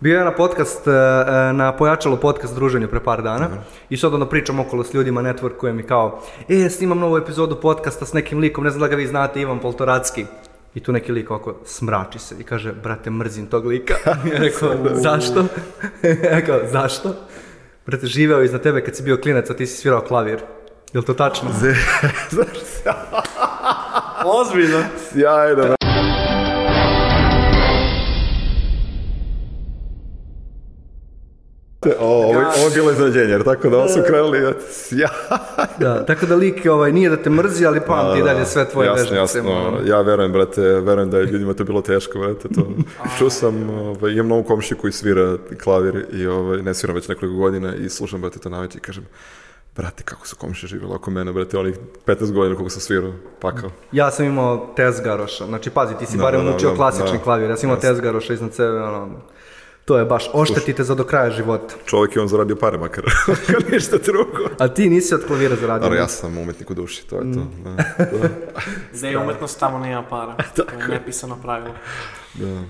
Bio je na podcast, e, e, na pojačalo podcast druženju pre par dana i sad onda pričam okolo s ljudima, networkujem i kao, e, snimam novu epizodu podcasta s nekim likom, ne znam da ga vi znate, Ivan Poltoracki. I tu neki lik ovako smrači se i kaže, brate, mrzim tog lika. Ja rekao, zašto? ja rekao, zašto? Brate, živeo iznad tebe kad si bio klinac, a ti si svirao klavir. Jel to tačno? Ozbiljno. Sjajno, O, ovo, ovo je bilo iznenađenje, jer tako da ovo su krenuli, eto, sja. Da, tako da lik ovaj, nije da te mrzi, ali pamti Da, dalje sve tvoje jasno, vežbice. Jasno, ono. Ja verujem, brate, verujem da je ljudima to bilo teško, brate, to. Čuo sam, ovaj, imam novu komšiju koji svira klavir i ovaj, ne sviram već nekoliko godina i slušam, brate, to naveće i kažem, brate, kako su komšije živjeli oko mene, brate, onih 15 godina koliko sam svirao, pakao. Ja sam imao tezgaroša, znači pazi, ti si Da, barem da, da, učio da, klasični da. klavir, ja sam imao tezgaroša iznad sebe, ono, to je baš, oštetite za do kraja života. Čovjek je on zaradio pare makar, makar ništa drugo. A ti nisi od klavira zaradio. Ali ja sam umetnik u duši, to je to. Mm. Da, da, Da je umetnost tamo nema para. to je nepisano pravilo. da.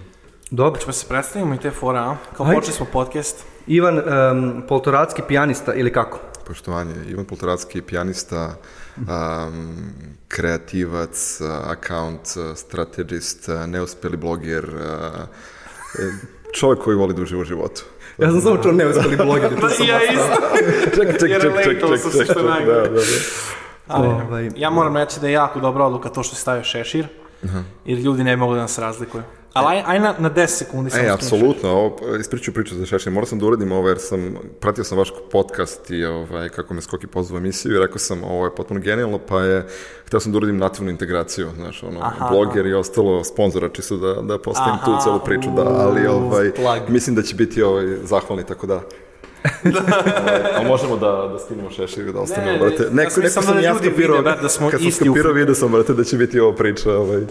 Dobro. Ćemo se predstavimo i te fora, a? Kao Ajde. počeli smo podcast. Ivan um, Poltoracki, pijanista ili kako? Poštovanje, Ivan Poltoratski, pijanista, um, kreativac, account strategist, neuspeli bloger, uh, čovjek koji voli da uživa u životu. Ja sam samo čuo neuspeli bloger. to sam ja isto. Ček, ček, ček, ček, ček, ček, ček, najgore. da, da, da. Ali, Ovaj- ja moram reći da je jako dobra odluka to što si stavio šešir, jer ljudi ne mogu da nas razlikuju. Ali aj, aj na, na 10 sekundi samo E, apsolutno, ovo, ispriču priču za šešir. Morao sam da uradim ovo jer sam, pratio sam vaš podcast i ovaj, kako me Skoki pozvao emisiju i rekao sam ovo je potpuno genijalno, pa je, htio sam da uradim nativnu integraciju, znaš, ono, Aha, bloger i ostalo sponzora, čisto da, da postavim tu Aha, celu priču, da, ali ovaj, plug. mislim da će biti ovaj, zahvalni, tako da. Ovaj, a možemo da, da skinemo šešir i da ostanemo, Ne, brate. ja Neko, sam neko sam da ja skapirao, da smo kad sam skapirao, vidio sam, brate, da će biti ova priča, ovaj,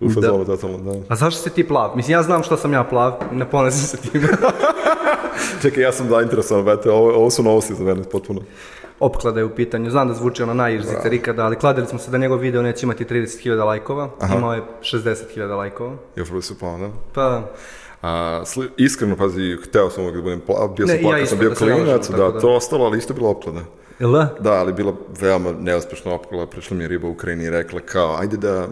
u fazonu totalno, da. A zašto si ti plav? Mislim, ja znam što sam ja plav, ne ponosim se time. Čekaj, ja sam zainteresovan, brate, ovo, ovo su novosti za mene, potpuno. Opklada je u pitanju, znam da zvuči ono najižzice ikada, ali kladili smo se da njegov video neće imati 30.000 lajkova, imao je 60.000 lajkova. I upravo su plavo, da. Pa, A, sli, iskreno, pazi, hteo sam uvijek da budem plav, bio sam Ne, ja sam bio da klinac, da, da. to ostalo, ali isto je bila opklada. jel da? Da, ali bila veoma neuspešna opklada, prišla mi je riba u Ukrajini i rekla kao, ajde da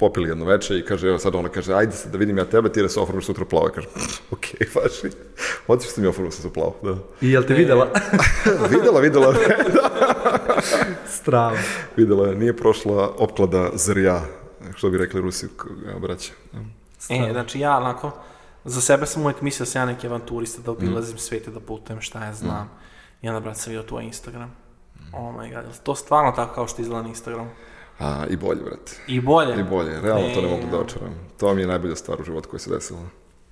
popili jedno veče i kaže, evo sad ona kaže, ajde sad da vidim ja tebe, ti da se oformiš sutra plavo. Ja kažem, okej, vaši, otišao sam i oformio sam se plavo, da. I jel te videla? videla, videla, Strava. videla je, nije prošla opklada zrja, što bi rekli Rusi, k- braća. Da. E, znači ja onako, za sebe sam uvijek mislio da sam ja neki avanturista, da obilazim svete, da putujem, šta ja znam. I onda, brat, sam vidio tvoj Instagram. Oh my god, to stvarno tako kao što izgleda na Instagramu? A, i bolje, brate. I bolje. I bolje, realno to ne mogu da očaram. To mi je najbolja stvar u životu koja se desila.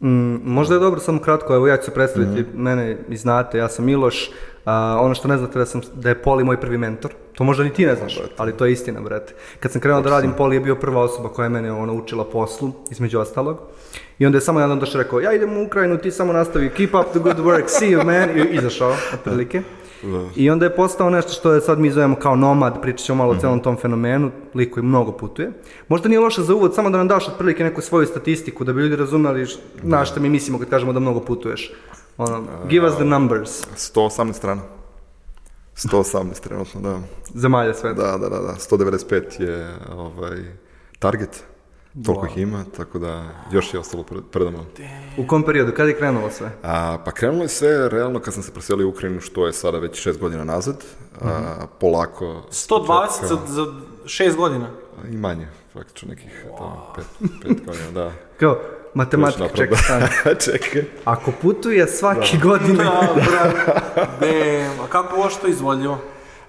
Mm, možda je dobro samo kratko, evo ja ću se predstaviti, mene i znate, ja sam Miloš, a, ono što ne znate da, sam, da je Poli moj prvi mentor, to možda ni ti ne znaš, ali to je istina, brate. Kad sam krenuo da radim, Poli je bio prva osoba koja je mene ono, učila poslu, između ostalog. I onda je samo jedan došao rekao, ja idem u Ukrajinu, ti samo nastavi, keep up the good work, see you man, i izašao, otprilike. I onda je postao nešto što je sad mi zovemo kao nomad, pričat ćemo malo o celom tom fenomenu, lik koji mnogo putuje. Možda nije loše za uvod, samo da nam daš otprilike neku svoju statistiku, da bi ljudi razumeli š- na šta mi mislimo kad kažemo da mnogo putuješ. Ono, give us the numbers, 118 strana. 118 trenutno, da. zemalja sveta. Da, da, da, da. 195 je ovaj, target. Toliko ih ima, tako da još je ostalo pred, pred nama. U kom periodu, kada je krenulo sve? A, pa krenulo je sve realno kad sam se preselio u Ukrajinu, što je sada već šest godina nazad. A, polako... 120 za, za 6 godina. I manje, praktično nekih da, pet, pet godina, da. Kao, matematika, čekaj, stani. Čekaj. Ako putuje svake godine, Da, brat. Damn, a kako ovo što je izvodljivo?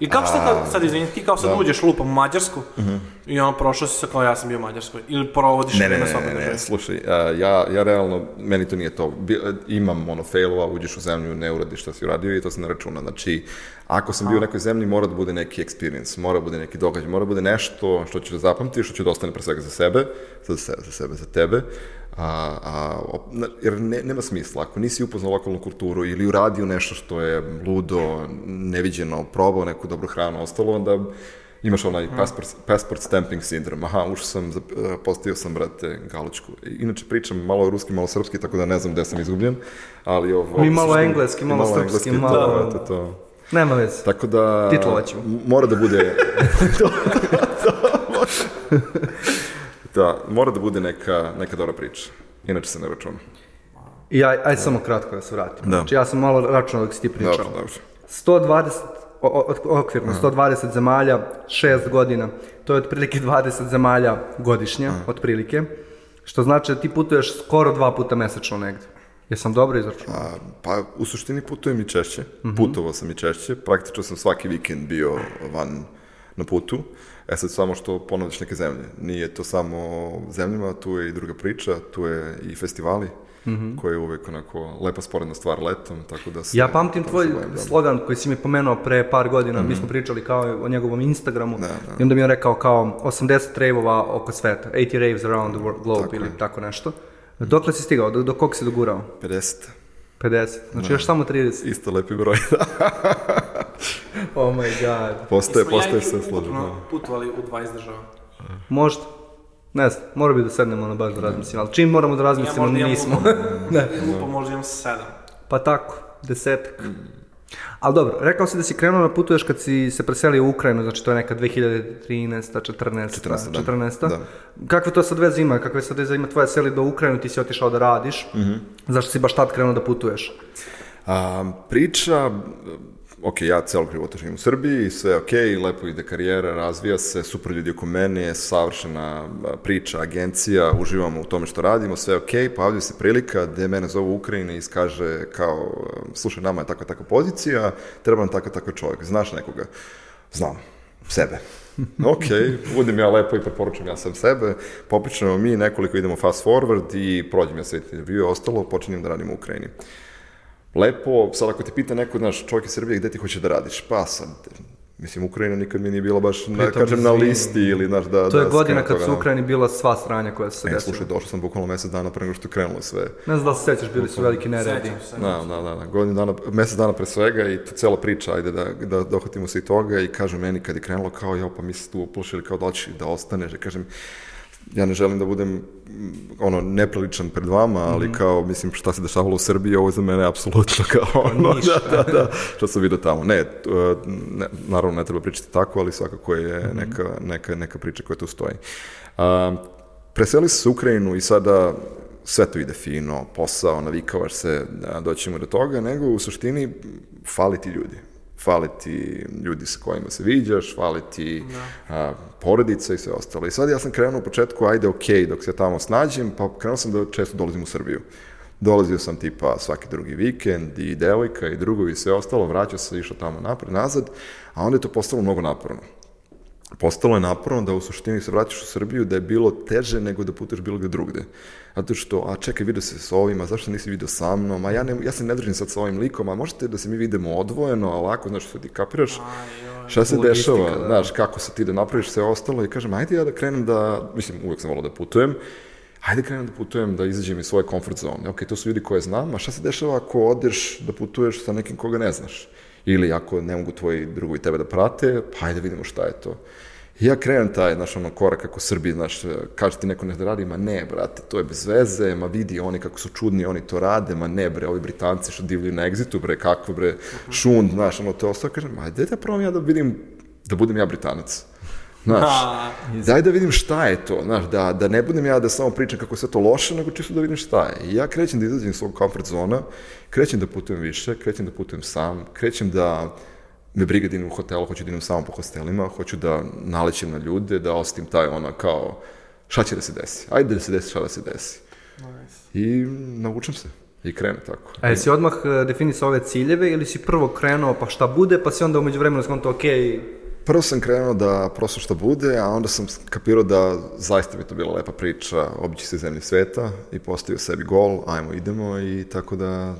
I kako ste kao, sad izvini, ti kao sad uđeš lupam u Mađarsku i on prošao si se kao ja sam bio u Mađarskoj ili provodiš Ne, ne, ne, ne, ne, države? slušaj, a, ja, ja realno, meni to nije to. Bi, imam ono failova, uđeš u zemlju, ne uradiš šta si uradio i to se ne računa. Znači, ako sam bio u nekoj zemlji, mora da bude neki experience, mora da bude neki događaj, mora da bude nešto što ćeš da zapamtiš, što će da ostane pre svega za sebe, za sebe, za sebe, za tebe. A, a, jer ne, nema smisla, ako nisi upoznao lokalnu kulturu ili uradio nešto što je ludo, neviđeno, probao neku dobru hranu, ostalo, onda Imaš onaj passport, passport stamping sindrom. Aha, ušao sam, e, postavio sam, brate, galočku. Inače pričam malo ruski, malo srpski, tako da ne znam gde sam izgubljen. Ali ovo... Mi malo engleski, i malo srpski, malo- Da, brate, to... Nema veze. Tako da... Titlovat m- Mora da bude... to, to, da, mora da bude neka, neka dobra priča. Inače se ne računa. I aj, aj samo kratko da se vratim. Da. Znači ja sam malo računao dok si ti pričao. Dobro, dobro. 120, o, o, okvirno, 120 zemalja, 6 godina, to je otprilike 20 zemalja godišnje, otprilike, što znači da ti putuješ skoro dva puta mesečno negdje. Jesam dobro izračunao? A, pa u suštini putujem i češće, putovao sam i češće, praktično sam svaki vikend bio van na putu, e sad samo što ponovdiš neke zemlje, nije to samo o zemljama, tu je i druga priča, tu je i festivali, koji je uvek onako lepa sporedna stvar letom, tako da se... Ja pamtim tvoj da. slogan koji si mi pomenuo pre par godina, mi smo pričali kao o njegovom Instagramu Da, da. i onda mi je rekao kao 80 rejvova oko sveta, 80 raves around the world, globe Tako ili je. tako nešto. Dokle si stigao, do, do kog si dogurao? 50. 50, znači još samo 30. Isto lepi broj, da. Oh my god. Jesmo ja i ti sve složeno. putovno- Putovali u 20 država. Možda. Ne znam, mora bi da sednemo ono baš da razmislimo, ali čim moramo da Ja razmislimo, možda imam nismo. ne. Lupa možda imam sedam. pa tako, desetak. Ali dobro, rekao si da si krenuo da putuješ kad si se preselio u Ukrajinu, znači to je neka 2013. 14. 14., da. 14. Da. Kakve to sad veze ima? Kakve sad veze ima tvoja seli do Ukrajinu, ti si otišao da radiš? Mhm. Zašto si baš tad krenuo da putuješ? A, priča, ok, ja celo život živim u Srbiji, sve je ok, lepo ide karijera, razvija se, super ljudi oko mene, savršena priča, agencija, uživamo u tome što radimo, sve je ok, pojavljuje se prilika gde mene zovu u Ukrajini i iskaže kao, slušaj, nama je takva takva pozicija, treba nam takav takav čovjek, znaš nekoga? Znam, sebe. ok, budem ja lepo i preporučam ja sam sebe, popričamo mi, nekoliko idemo fast forward i prođem ja sve intervju, ostalo, počinjem da radim u Ukrajini. Lepo, sad ako te pita neko, znaš, čovjek iz Srbije, gde ti hoće da radiš? Pa sad, mislim, Ukrajina nikad mi nije bila baš, na, Pritom, kažem, na listi ili, znaš, da... To je da godina kad toga, su da. Ukrajini bila sva sranja koja su se E, desila. slušaj, došao sam bukvalno mesec dana pre nego što je krenulo sve. Ne znam da li se sećaš, bili su veliki neredi. Sećam se. Da, da, da, da, godinu dana, mesec dana pre svega i to cela priča, ajde da, da dohvatimo se i toga i kažu meni kad je krenulo kao, ja pa mi se tu uplašili kao da hoćeš da ostaneš, ja kažem, ja ne želim da budem mm, ono nepriličan pred vama, ali Mhm. kao mislim šta se dešavalo u Srbiji, ovo je za mene apsolutno kao ono, da, da, da, što sam vidio tamo. Ne, uh, ne, naravno ne treba pričati tako, ali svakako je Mhm. neka, neka, neka priča koja tu stoji. Um, preseli se u Ukrajinu i sada sve to ide fino, posao, navikavaš se, da doćemo do toga, nego u suštini fali ti ljudi. Fali ti ljudi sa kojima se viđaš, fali ti a, porodica i sve ostalo. I sad ja sam krenuo u početku, ajde, ok, dok se tamo snađem, pa krenuo sam da često dolazim u Srbiju. Dolazio sam tipa svaki drugi vikend i devojka i drugovi i sve ostalo, vraćao se, išao tamo napred, nazad, a onda je to postalo mnogo naporno postalo je naporno da u suštini se vratiš u Srbiju da je bilo teže nego da putuješ bilo gde drugde. Zato što, a čekaj, vidio se s ovima, zašto nisi vidio sa mnom, a ja, ne, ja se ne držim sad sa ovim likom, a možete da se mi vidimo odvojeno, a ovako, znaš, što ti kapiraš, šta se dešava, da. znaš, kako se ti da napraviš sve ostalo i kažem, ajde ja da krenem da, mislim, uvek sam volao da putujem, ajde krenem da putujem, da izađem iz svoje comfort zone. Ok, to su ljudi koje znam, a šta se dešava ako odeš da putuješ sa nekim koga ne znaš? Ili ako ne mogu tvoji drugovi tebe da prate, pa ajde vidimo šta je to. I ja krenem taj, znaš, ono, korak kako Srbiji, znaš, kaže ti neko nešto da radi, ma ne, brate, to je bez veze, ma vidi oni kako su čudni, oni to rade, ma ne, bre, ovi Britanci što divljaju na egzitu, bre, kako, bre, šund, znaš, ono, to ostao, kažem, ajde da probam ja da vidim, da budem ja Britanac. Znaš, daj da vidim šta je to, znaš, da, da ne budem ja da samo pričam kako je sve to loše, nego čisto da vidim šta je. I ja krećem da izađem iz svog comfort zona, krećem da putujem više, krećem da putujem sam, krećem da me briga da idem u hotelu, hoću da idem samo po hostelima, hoću da nalećem na ljude, da ostim taj ono kao, šta će da se desi? Ajde da se desi šta da se desi. I naučim se. I krene tako. A jesi odmah e, definisao ove ciljeve ili si prvo krenuo pa šta bude, pa si onda umeđu vremenu skonto, ok, Prvo sam krenuo da prosto što bude, a onda sam kapirao da zaista bi to bila lepa priča, obići se zemlje sveta i postavio sebi gol, ajmo idemo i tako da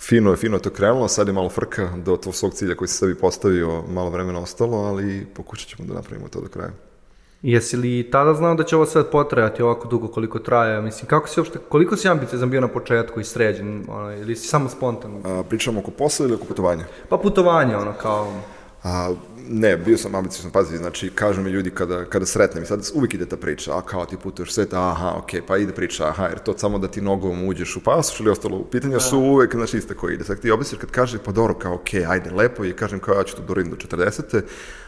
fino je, fino je to krenulo, sad je malo frka do tog svog cilja koji si sebi postavio, malo vremena ostalo, ali pokušat ćemo da napravimo to do kraja. Jesi li tada znao da će ovo sve potrajati ovako dugo koliko traje? Mislim, kako si uopšte, koliko si ambiciozan bio na početku i sređen, ono, ili si samo spontan? A, pričamo oko posla ili oko putovanja? Pa putovanje, ono, kao, A, ne, bio sam ambiciozan, pazi, znači, kažu mi ljudi kada, kada sretnem, i sad uvijek ide ta priča, a kao ti putuješ svet, aha, okej, pa ide priča, aha, jer to samo da ti nogom uđeš u pasoš ili ostalo, pitanja su uvijek, znači, iste koji ide. Sad ti objasniš kad kaže, pa dobro, kao, okej, ajde, lepo, i kažem kao, ja ću to da uradim do 40.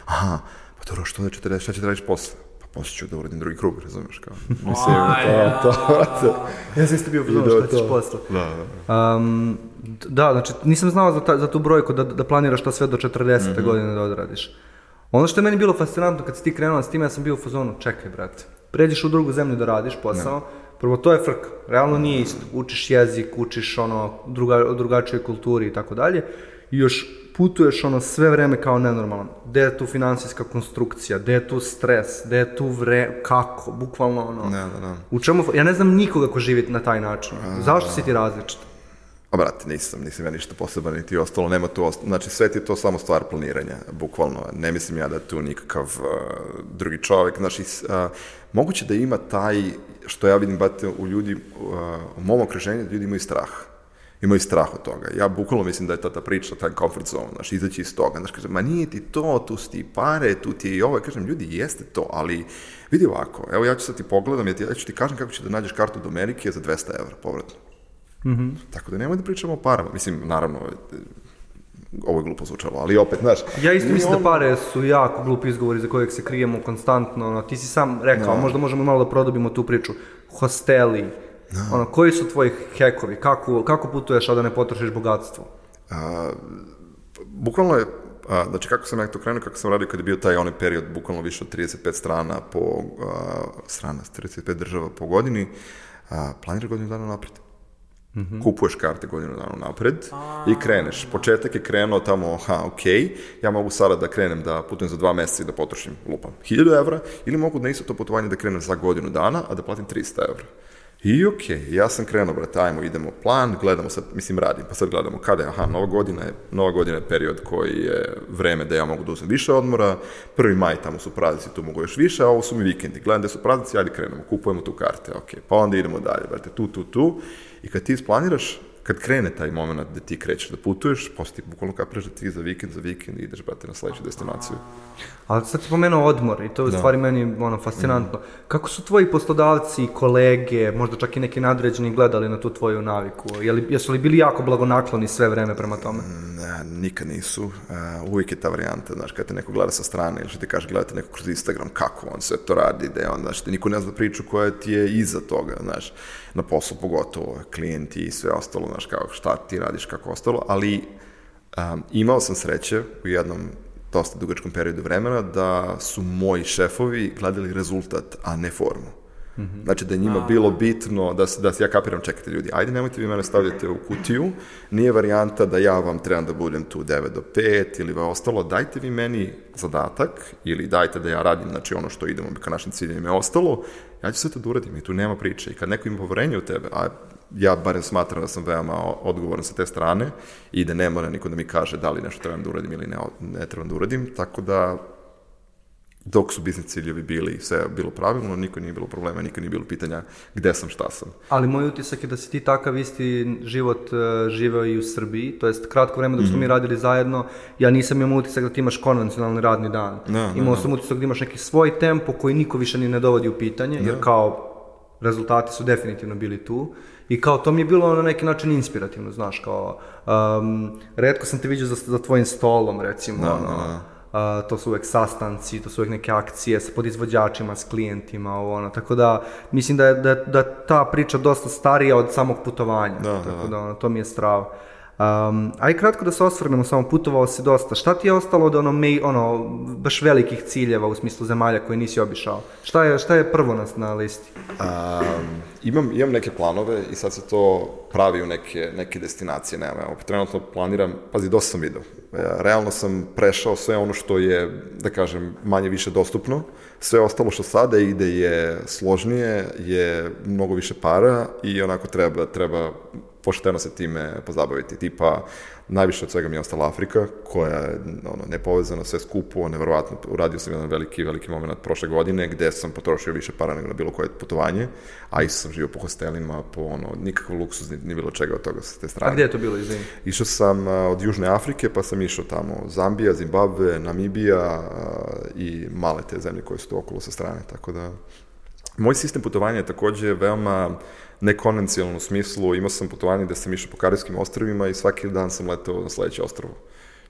Aha, pa dobro, što da 40, šta će da radiš posle? Posle ću da uradim drugi krug, razumeš, kao. Mislim, to, to, brate. Ja sam isto bio pozorno šta ćeš to. posle. Da, da. Um, da, znači nisam znao za, ta, za tu brojku da, da planiraš to sve do 40. godine da odradiš. Ono što je meni bilo fascinantno kad si ti krenula s tim, ja sam bio u fazonu, čekaj brate, pređeš u drugu zemlju da radiš posao, prvo to je frka, realno nije isto, učiš jezik, učiš ono, druga, o drugačijoj kulturi i tako dalje, i još putuješ ono sve vreme kao nenormalan. Gde je tu finansijska konstrukcija, gde je tu stres, gde je tu vre, kako, bukvalno ono. Da, da, da. U čemu, ja ne znam nikoga ko živi na taj način. Zašto si ti različit? A brate, nisam, nisam ja ništa poseban niti ostalo, nema tu ostalo, znači sve ti je to samo stvar planiranja, bukvalno, ne mislim ja da tu nikakav uh, drugi čovjek, znači, uh, moguće da ima taj, što ja vidim, brate, u ljudi, uh, u mom okruženju, da ljudi imaju strah, imaju strah od toga, ja bukvalno mislim da je ta, ta priča, taj comfort zone, znači, izaći iz toga, znači, kažem, ma nije ti to, tu su ti pare, tu ti je i ovo, Ja kažem, ljudi, jeste to, ali vidi ovako, evo ja ću sad ti pogledam, ja, ti, ja ću ti kažem kako će da nađeš kartu do Amerike za 200 evra povratno. Tako da nemoj da pričamo o parama. Mislim, naravno, e, ovo je glupo zvučalo, ali opet, znaš... Ja isto mislim da on- pare su jako glupi izgovori za kojeg se krijemo konstantno. Ono, ti si sam rekao, možda možemo malo da produbimo tu priču. Hosteli, ono, koji su tvoji hekovi, kako, kako putuješ, a da ne potrošiš bogatstvo? A, bukvalno je, a, znači kako sam ja to krenuo, kako sam radio kad je bio taj onaj period, bukvalno više od 35 strana po, a, strana, 35 država po godini, a, planiraš godinu dana napred. Kupuješ karte godinu dana napred i kreneš. Početak je krenuo tamo, aha, ok, ja mogu sada da krenem da putujem za dva meseca i da potrošim, lupam, 1000 evra, ili mogu na isto to putovanje da krenem za godinu dana, a da platim 300 evra. I okej, ja sam krenuo, brate, ajmo, idemo plan, gledamo sad, mislim radim, pa sad gledamo kada je, aha, nova godina je, nova godina je period koji je vreme da ja mogu da uzmem više odmora, prvi maj tamo su praznici, tu mogu još više, a ovo su mi vikendi, gledam da su praznici, ajde krenemo, kupujemo tu karte, ok, pa onda idemo dalje, brate, tu, tu, tu, i kad ti isplaniraš, kad krene taj moment da ti krećeš da putuješ, posle ti bukvalno kapiraš da ti za vikend, za vikend ideš, brate, na sledeću destinaciju. Ali sad si pomenuo odmor i to je u stvari meni ono, fascinantno. Kako su tvoji poslodavci, kolege, možda čak i neki nadređeni gledali na tu tvoju naviku? Je li, jesu li bili jako blagonakloni sve vreme prema tome? Ne, nikad nisu. Uh, uvijek je ta varijanta, znaš, kad te neko gleda sa strane ili što ti kaže gledate neko kroz Instagram, kako on sve to radi, da je on, znaš, te niko ne zna priču koja ti je iza toga, znaš, na poslu pogotovo, klijenti i sve ostalo, znaš, kao šta ti radiš, kako ostalo, ali um, imao sam sreće u jednom dosta dugačkom periodu vremena da su moji šefovi gledali rezultat, a ne formu. Znači da je njima bilo bitno da, se, da se ja kapiram, čekajte ljudi, ajde nemojte vi mene stavljate u kutiju, nije varijanta da ja vam trebam da budem tu 9 do 5 ili va ostalo, dajte vi meni zadatak ili dajte da ja radim znači ono što idemo ka našim ciljevima je ostalo, ja ću sve to da uradim i tu nema priče. I kad neko ima poverenje u tebe, a ja barem smatram da sam veoma odgovoran sa te strane i da ne mora niko da mi kaže da li nešto trebam da uradim ili ne, ne trebam da uradim, tako da dok su biznis ciljevi bili, sve je bilo pravilno, niko nije bilo problema, nikad nije bilo pitanja gde sam, šta sam. Ali moj utisak je da si ti takav isti život e, živeo i u Srbiji, to jest kratko vreme dok smo mi radili zajedno, ja nisam imao utisak da ti imaš konvencionalni radni dan. Da, imao da, sam utisak da imaš neki svoj tempo koji niko više ni ne dovodi u pitanje, jer kao rezultati su definitivno bili tu. I kao to mi je bilo na neki način inspirativno, znaš, kao um, redko sam te vidio za, za tvojim stolom, recimo, ono, to su uvek sastanci, to su uvek neke akcije sa podizvođačima, s klijentima, ovo, ono, tako da mislim da je da, da ta priča dosta starija od samog putovanja, Da, tako da. da, ono, to mi je strava. Um, aj kratko da se osvrnemo, samo putovao si dosta. Šta ti je ostalo od ono, mej, ono, baš velikih ciljeva u smislu zemalja koje nisi obišao? Šta je, šta je prvo na, na listi? Um, imam, imam neke planove i sad se to pravi u neke, neke destinacije, nema, evo, trenutno planiram, pazi, dosta sam video. E, Realno sam prešao sve ono što je, da kažem, manje više dostupno. Sve ostalo što sada ide je složnije, je mnogo više para i onako treba, treba pošteno se time pozabaviti. Tipa, najviše od svega mi je ostala Afrika, koja je ono, nepovezana, sve skupo, neverovatno. Uradio sam jedan veliki, veliki moment prošle godine, gde sam potrošio više para nego na bilo koje putovanje, a isto sam živio po hostelima, po ono, nikakav luksuz, ni, ni bilo čega od toga sa te strane. A gdje je to bilo, izvini? Išao sam od Južne Afrike, pa sam išao tamo Zambija, Zimbabwe, Namibija i male te zemlje koje su tu okolo sa strane, tako da... Moj sistem putovanja je takođe veoma u smislu, imao sam putovanje gde sam išao po Karibskim ostrovima i svaki dan sam letao na sledeće ostrovo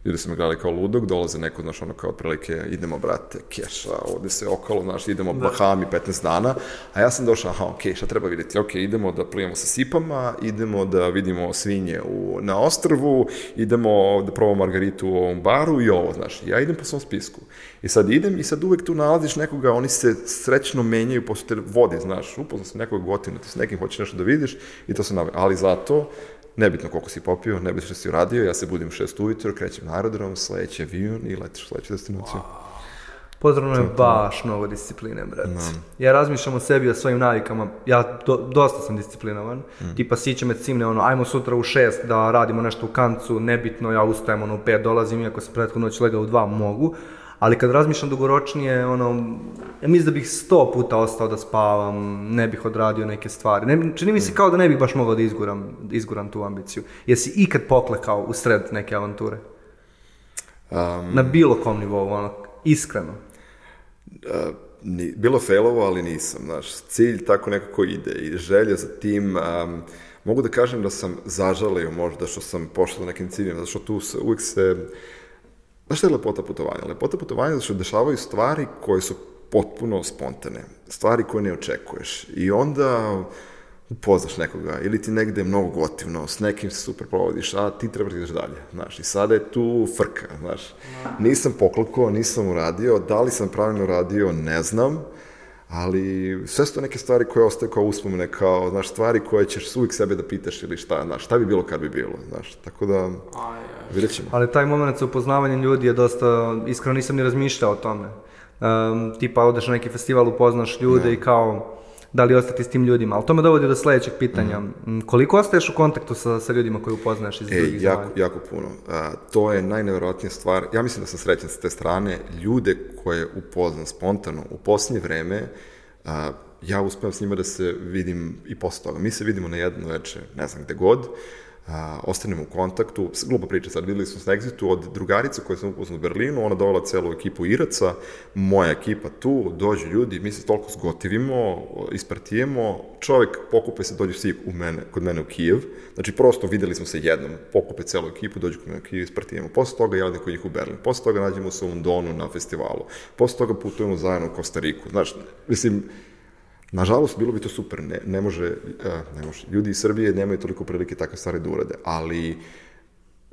ljudi su me gledali kao ludog, dolaze neko, znaš, ono kao otprilike, idemo, brate, keša, ovde se okolo, znaš, idemo da. Bahami 15 dana, a ja sam došao, aha, okej, okay, šta treba vidjeti? Okej, okay, idemo da plivamo sa sipama, idemo da vidimo svinje u, na ostrvu, idemo da probamo margaritu u ovom baru i ovo, znaš, ja idem po svom spisku. I sad idem i sad uvek tu nalaziš nekoga, oni se srećno menjaju posle te vode, znaš, upoznao sam nekog gotivno, ti s nekim hoćeš nešto da vidiš i to se nave. Ali zato, nebitno koliko si popio, nebitno što si uradio, ja se budim u šest ujutro, krećem na aerodrom, sledeći avion i letiš u sledeću destinaciju. Potrebno je baš mnogo discipline, bret. No. Ja razmišljam o sebi, o svojim navikama. Ja do, dosta sam disciplinovan. Mm. Tipa, siće me cimne, ono, ajmo sutra u šest da radimo nešto u kancu, nebitno, ja ustajem, ono, u pet dolazim, iako sam prethodno noć legao u dva, mogu ali kad razmišljam dugoročnije, ono, ja mislim da bih sto puta ostao da spavam, ne bih odradio neke stvari. Ne, čini mi se kao da ne bih baš mogao da izguram, izguram tu ambiciju. Jesi ikad poklekao u sred neke avanture? Um, Na bilo kom nivou, ono, iskreno. Uh, ni, bilo failovo, ali nisam, znaš, cilj tako nekako ide i želja za tim, um, mogu da kažem da sam zažalio možda što sam pošao nekim ciljima, zato što tu se, uvijek se Znaš šta je lepota putovanja? Lepota putovanja je da se dešavaju stvari koje su potpuno spontane, stvari koje ne očekuješ. I onda upoznaš nekoga, ili ti negde mnogo gotivno, s nekim se super provodiš, a ti treba da ideš dalje, znaš, i sada je tu frka, znaš. Nisam poklako, nisam uradio, da li sam pravilno uradio, ne znam, ali sve su to neke stvari koje ostaju kao uspomene, kao, znaš, stvari koje ćeš uvijek sebe da pitaš ili šta, znaš, šta bi bilo kad bi bilo, znaš, tako da, vidjet ćemo. Ali taj moment sa upoznavanjem ljudi je dosta, iskreno nisam ni razmišljao o tome. Um, tipa, odeš na neki festival, upoznaš ljude ne. i kao, da li ostati s tim ljudima. Ali to me dovodi do sledećeg pitanja. Mm. Koliko ostaješ u kontaktu sa, sa ljudima koji upoznaješ iz e, drugih jako, zemalja? jako puno. A, to je najneverovatnija stvar. Ja mislim da sam srećan sa te strane. Ljude koje upoznam spontano u posljednje vreme, a, ja uspevam s njima da se vidim i posle toga. Mi se vidimo na jedno veče, ne znam gde god, a, ostanemo u kontaktu, glupa priča sad, videli smo na Exitu od drugarice koje sam upoznao u Berlinu, ona dovala celu ekipu Iraca, moja ekipa tu, dođu ljudi, mi se toliko zgotivimo, ispartijemo, čovek pokupe se, dođu svi u mene, kod mene u Kijev, znači prosto videli smo se jednom, pokupe celu ekipu, dođu kod mene u Kijev, ispartijemo, posle toga ja kod njih u Berlin, posle toga nađemo se u Londonu na festivalu, posle toga putujemo zajedno u Kostariku, znaš, mislim, Nažalost, bilo bi to super, ne, ne, može, uh, ne može, ljudi iz Srbije nemaju toliko prilike takve stvari da urade, ali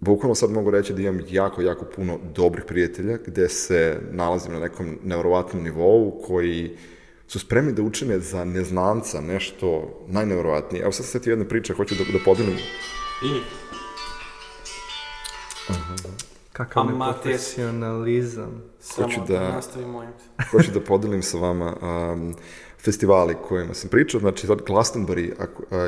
bukvalno sad mogu reći da imam jako, jako puno dobrih prijatelja gde se nalazim na nekom nevrovatnom nivou koji su spremni da učine za neznanca nešto najnevrovatnije. Evo sad se ti jedna priča, hoću da, da podelim. I? Aha. Kakav neprofesionalizam. Hoću da, hoću da podelim sa vama. Um, festivali kojima sam pričao, znači sad Glastonbury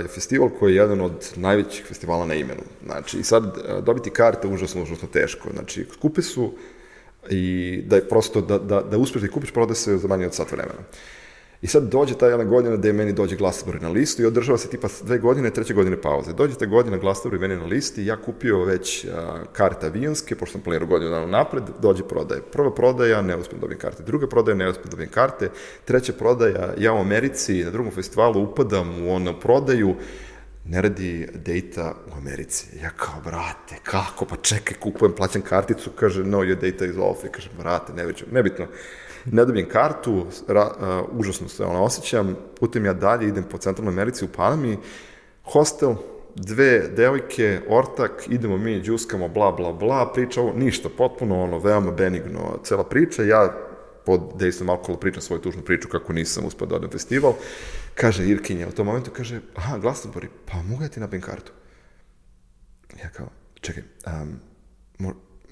je festival koji je jedan od najvećih festivala na imenu. Znači, i sad dobiti karte užasno, užasno teško. Znači, skupe su i da je prosto, da, da, da uspeš da ih kupiš, prode se za manje od sat vremena. I sad dođe ta jedna godina gde meni dođe Glastonbury na listu i održava se tipa dve godine, treće godine pauze. Dođe ta godina Glastonbury meni na listi, ja kupio već a, karte avionske, pošto sam planirao godinu dana napred, dođe prodaje. Prva prodaja, ne uspijem da dobijem karte. Druga prodaja, ne uspijem da dobijem karte. Treća prodaja, ja u Americi na drugom festivalu upadam u onu prodaju, ne radi data u Americi. Ja kao, brate, kako? Pa čekaj, kupujem, plaćam karticu, kaže, no, your data is off. I kaže, brate, ne nebitno ne dobijem kartu, ra, uh, užasno se ono osjećam, putem ja dalje, idem po centralnoj Americi u Panami, hostel, dve devojke, ortak, idemo mi, džuskamo, bla, bla, bla, priča ovo, ništa, potpuno ono, veoma benigno, cela priča, ja pod dejstvom alkohola pričam svoju tužnu priču kako nisam uspio da odem festival, kaže Irkinja u tom momentu, kaže, aha, Glastonbury, pa mogu ja ti nabijem kartu? Ja kao, čekaj, um,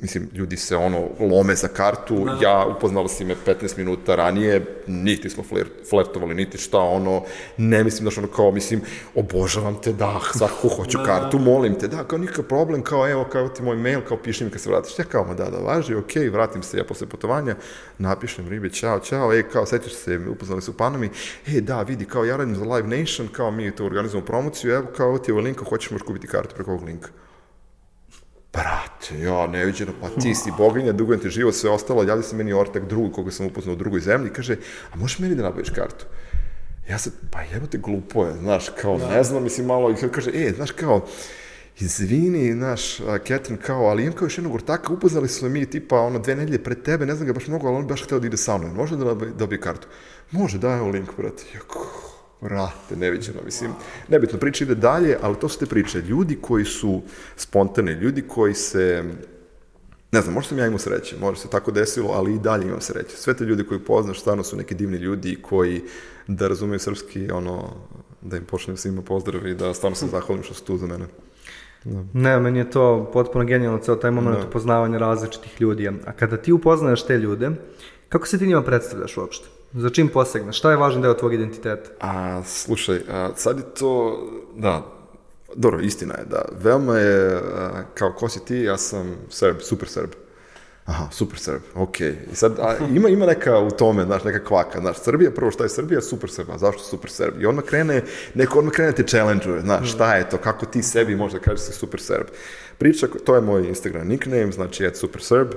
mislim, ljudi se ono lome za kartu, ja upoznala si me 15 minuta ranije, niti smo flir, flertovali, niti šta, ono, ne mislim da što ono kao, mislim, obožavam te, da, svakako hoću kartu, molim te, da, kao nikakav problem, kao, evo, kao ti moj mail, kao piši mi kad se vratiš, ja kao, ma da, da, važi, okej, vratim se ja posle putovanja, napišem ribi, čao, čao, ej, kao, sećaš se, upoznali su Panami, e, da, vidi, kao, ja radim za Live Nation, kao, mi tu organizujemo promociju, evo, kao, ti je ovaj link, hoćeš, možeš kupiti kartu preko ovog linka. Brate, ja, neviđeno, pa ti si boginja, dugujem ti život, sve ostalo, javlja se meni ortak drugi koga sam upoznao u drugoj zemlji, kaže, a možeš meni da nabaviš kartu? Ja sad, pa jebote, glupo je, znaš, kao, ne znam, mislim, malo, i kaže, e, znaš, kao, izvini, znaš, a, Catherine, kao, ali imam kao još jednog ortaka, upoznali smo mi, tipa, ono, dve nedelje pred tebe, ne znam ga baš mnogo, ali on baš hteo da ide sa mnom, može da dobije kartu? Može, daj, evo link, brate. Jako, Vrate, neviđeno, mislim, nebitno, priča ide dalje, ali to su te priče. Ljudi koji su spontani, ljudi koji se, ne znam, možda sam ja imao sreće, možda se tako desilo, ali i dalje imam sreće. Sve te ljudi koji poznaš, stvarno su neki divni ljudi koji, da razumeju srpski, ono, da im počnem svima pozdrav i da stvarno se zahvalim što su tu za mene. Ne, meni je to potpuno genijalno, ceo taj moment upoznavanja različitih ljudi. A kada ti upoznaješ te ljude, kako se ti njima predstavljaš uopšte? Za čim posegneš? Šta je važan deo tvog identiteta? A, slušaj, a, sad je to, da, dobro, istina je, da, veoma je, a, kao, ko si ti, ja sam Srb, super Srb. Aha, super Srb, okej. I sad, a, ima, ima neka u tome, znaš, neka kvaka, znaš, Srbija, prvo šta je Srbija, super Srb, a zašto super Srb? I odmah krene, neko odmah krene te challenge znaš, šta je to, kako ti sebi možda kažeš si super Srb. Priča, to je moj Instagram nickname, znači, je super Srb,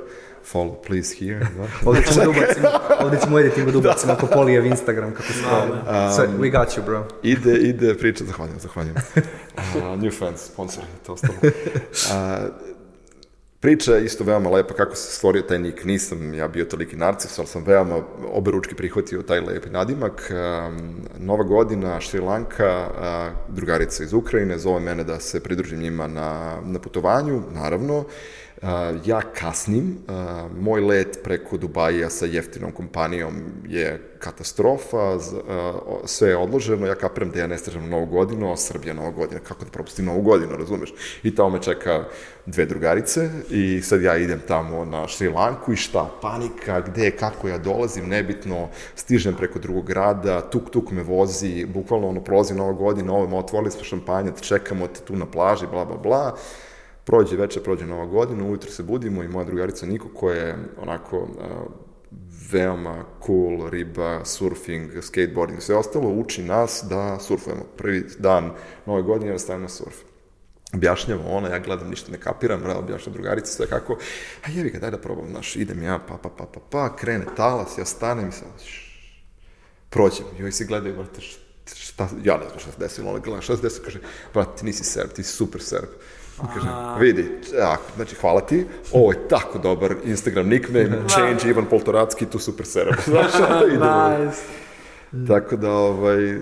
follow please here, da. Ovdje ćemo da ubacimo, ovdje ćemo editingu da ubacimo ako Polijev Instagram, kako se zove. So, we got you, bro. Ide, ide priča, zahvaljujem, zahvaljujem. Uh, new fans, sponsori, to ostalo. Uh, priča je isto veoma lepa kako se stvorio taj nik. Nisam ja bio toliki narcis, ali sam veoma oberučki prihvatio taj lepi nadimak. Um, Nova godina, Šri Lanka, uh, drugarica iz Ukrajine, zove mene da se pridružim njima na, na putovanju, naravno. Uh, ja kasnim, uh, moj let preko Dubaja sa jeftinom kompanijom je katastrofa, uh, sve je odloženo, ja kapiram da ja ne na Novu godinu, a Srbija Nova godina, kako da propustim Novu godinu, razumeš? I tamo me čeka dve drugarice i sad ja idem tamo na Šri Lanku i šta, panika, gde, kako ja dolazim, nebitno, stižem preko drugog grada, tuk tuk me vozi, bukvalno ono prolazi Nova godina, ovo, otvorili smo šampanjac, čekamo te tu na plaži, bla, bla, bla, prođe večer, prođe nova godina, ujutro se budimo i moja drugarica Niko koja je onako uh, veoma cool, riba, surfing, skateboarding, sve ostalo, uči nas da surfujemo. Prvi dan nove godine da stavimo surf. Objašnjava ona, ja gledam, ništa ne kapiram, bravo, objašnjava drugarica, sve kako, a jevi ga, daj da probam, znaš, idem ja, pa, pa, pa, pa, pa, krene talas, ja stanem i sam, prođem, joj se gledaju, brate, šta, ja ne znam šta se desilo, ona gleda šta se desilo, kaže, brate, ti nisi Serb, ti si super Serb. I kaže, vidi, tako, znači, hvala ti, ovo je tako dobar Instagram nickname, change Ivan Poltoracki, tu super Serb. Znaš, onda idemo. Nice. Tako da, ovaj,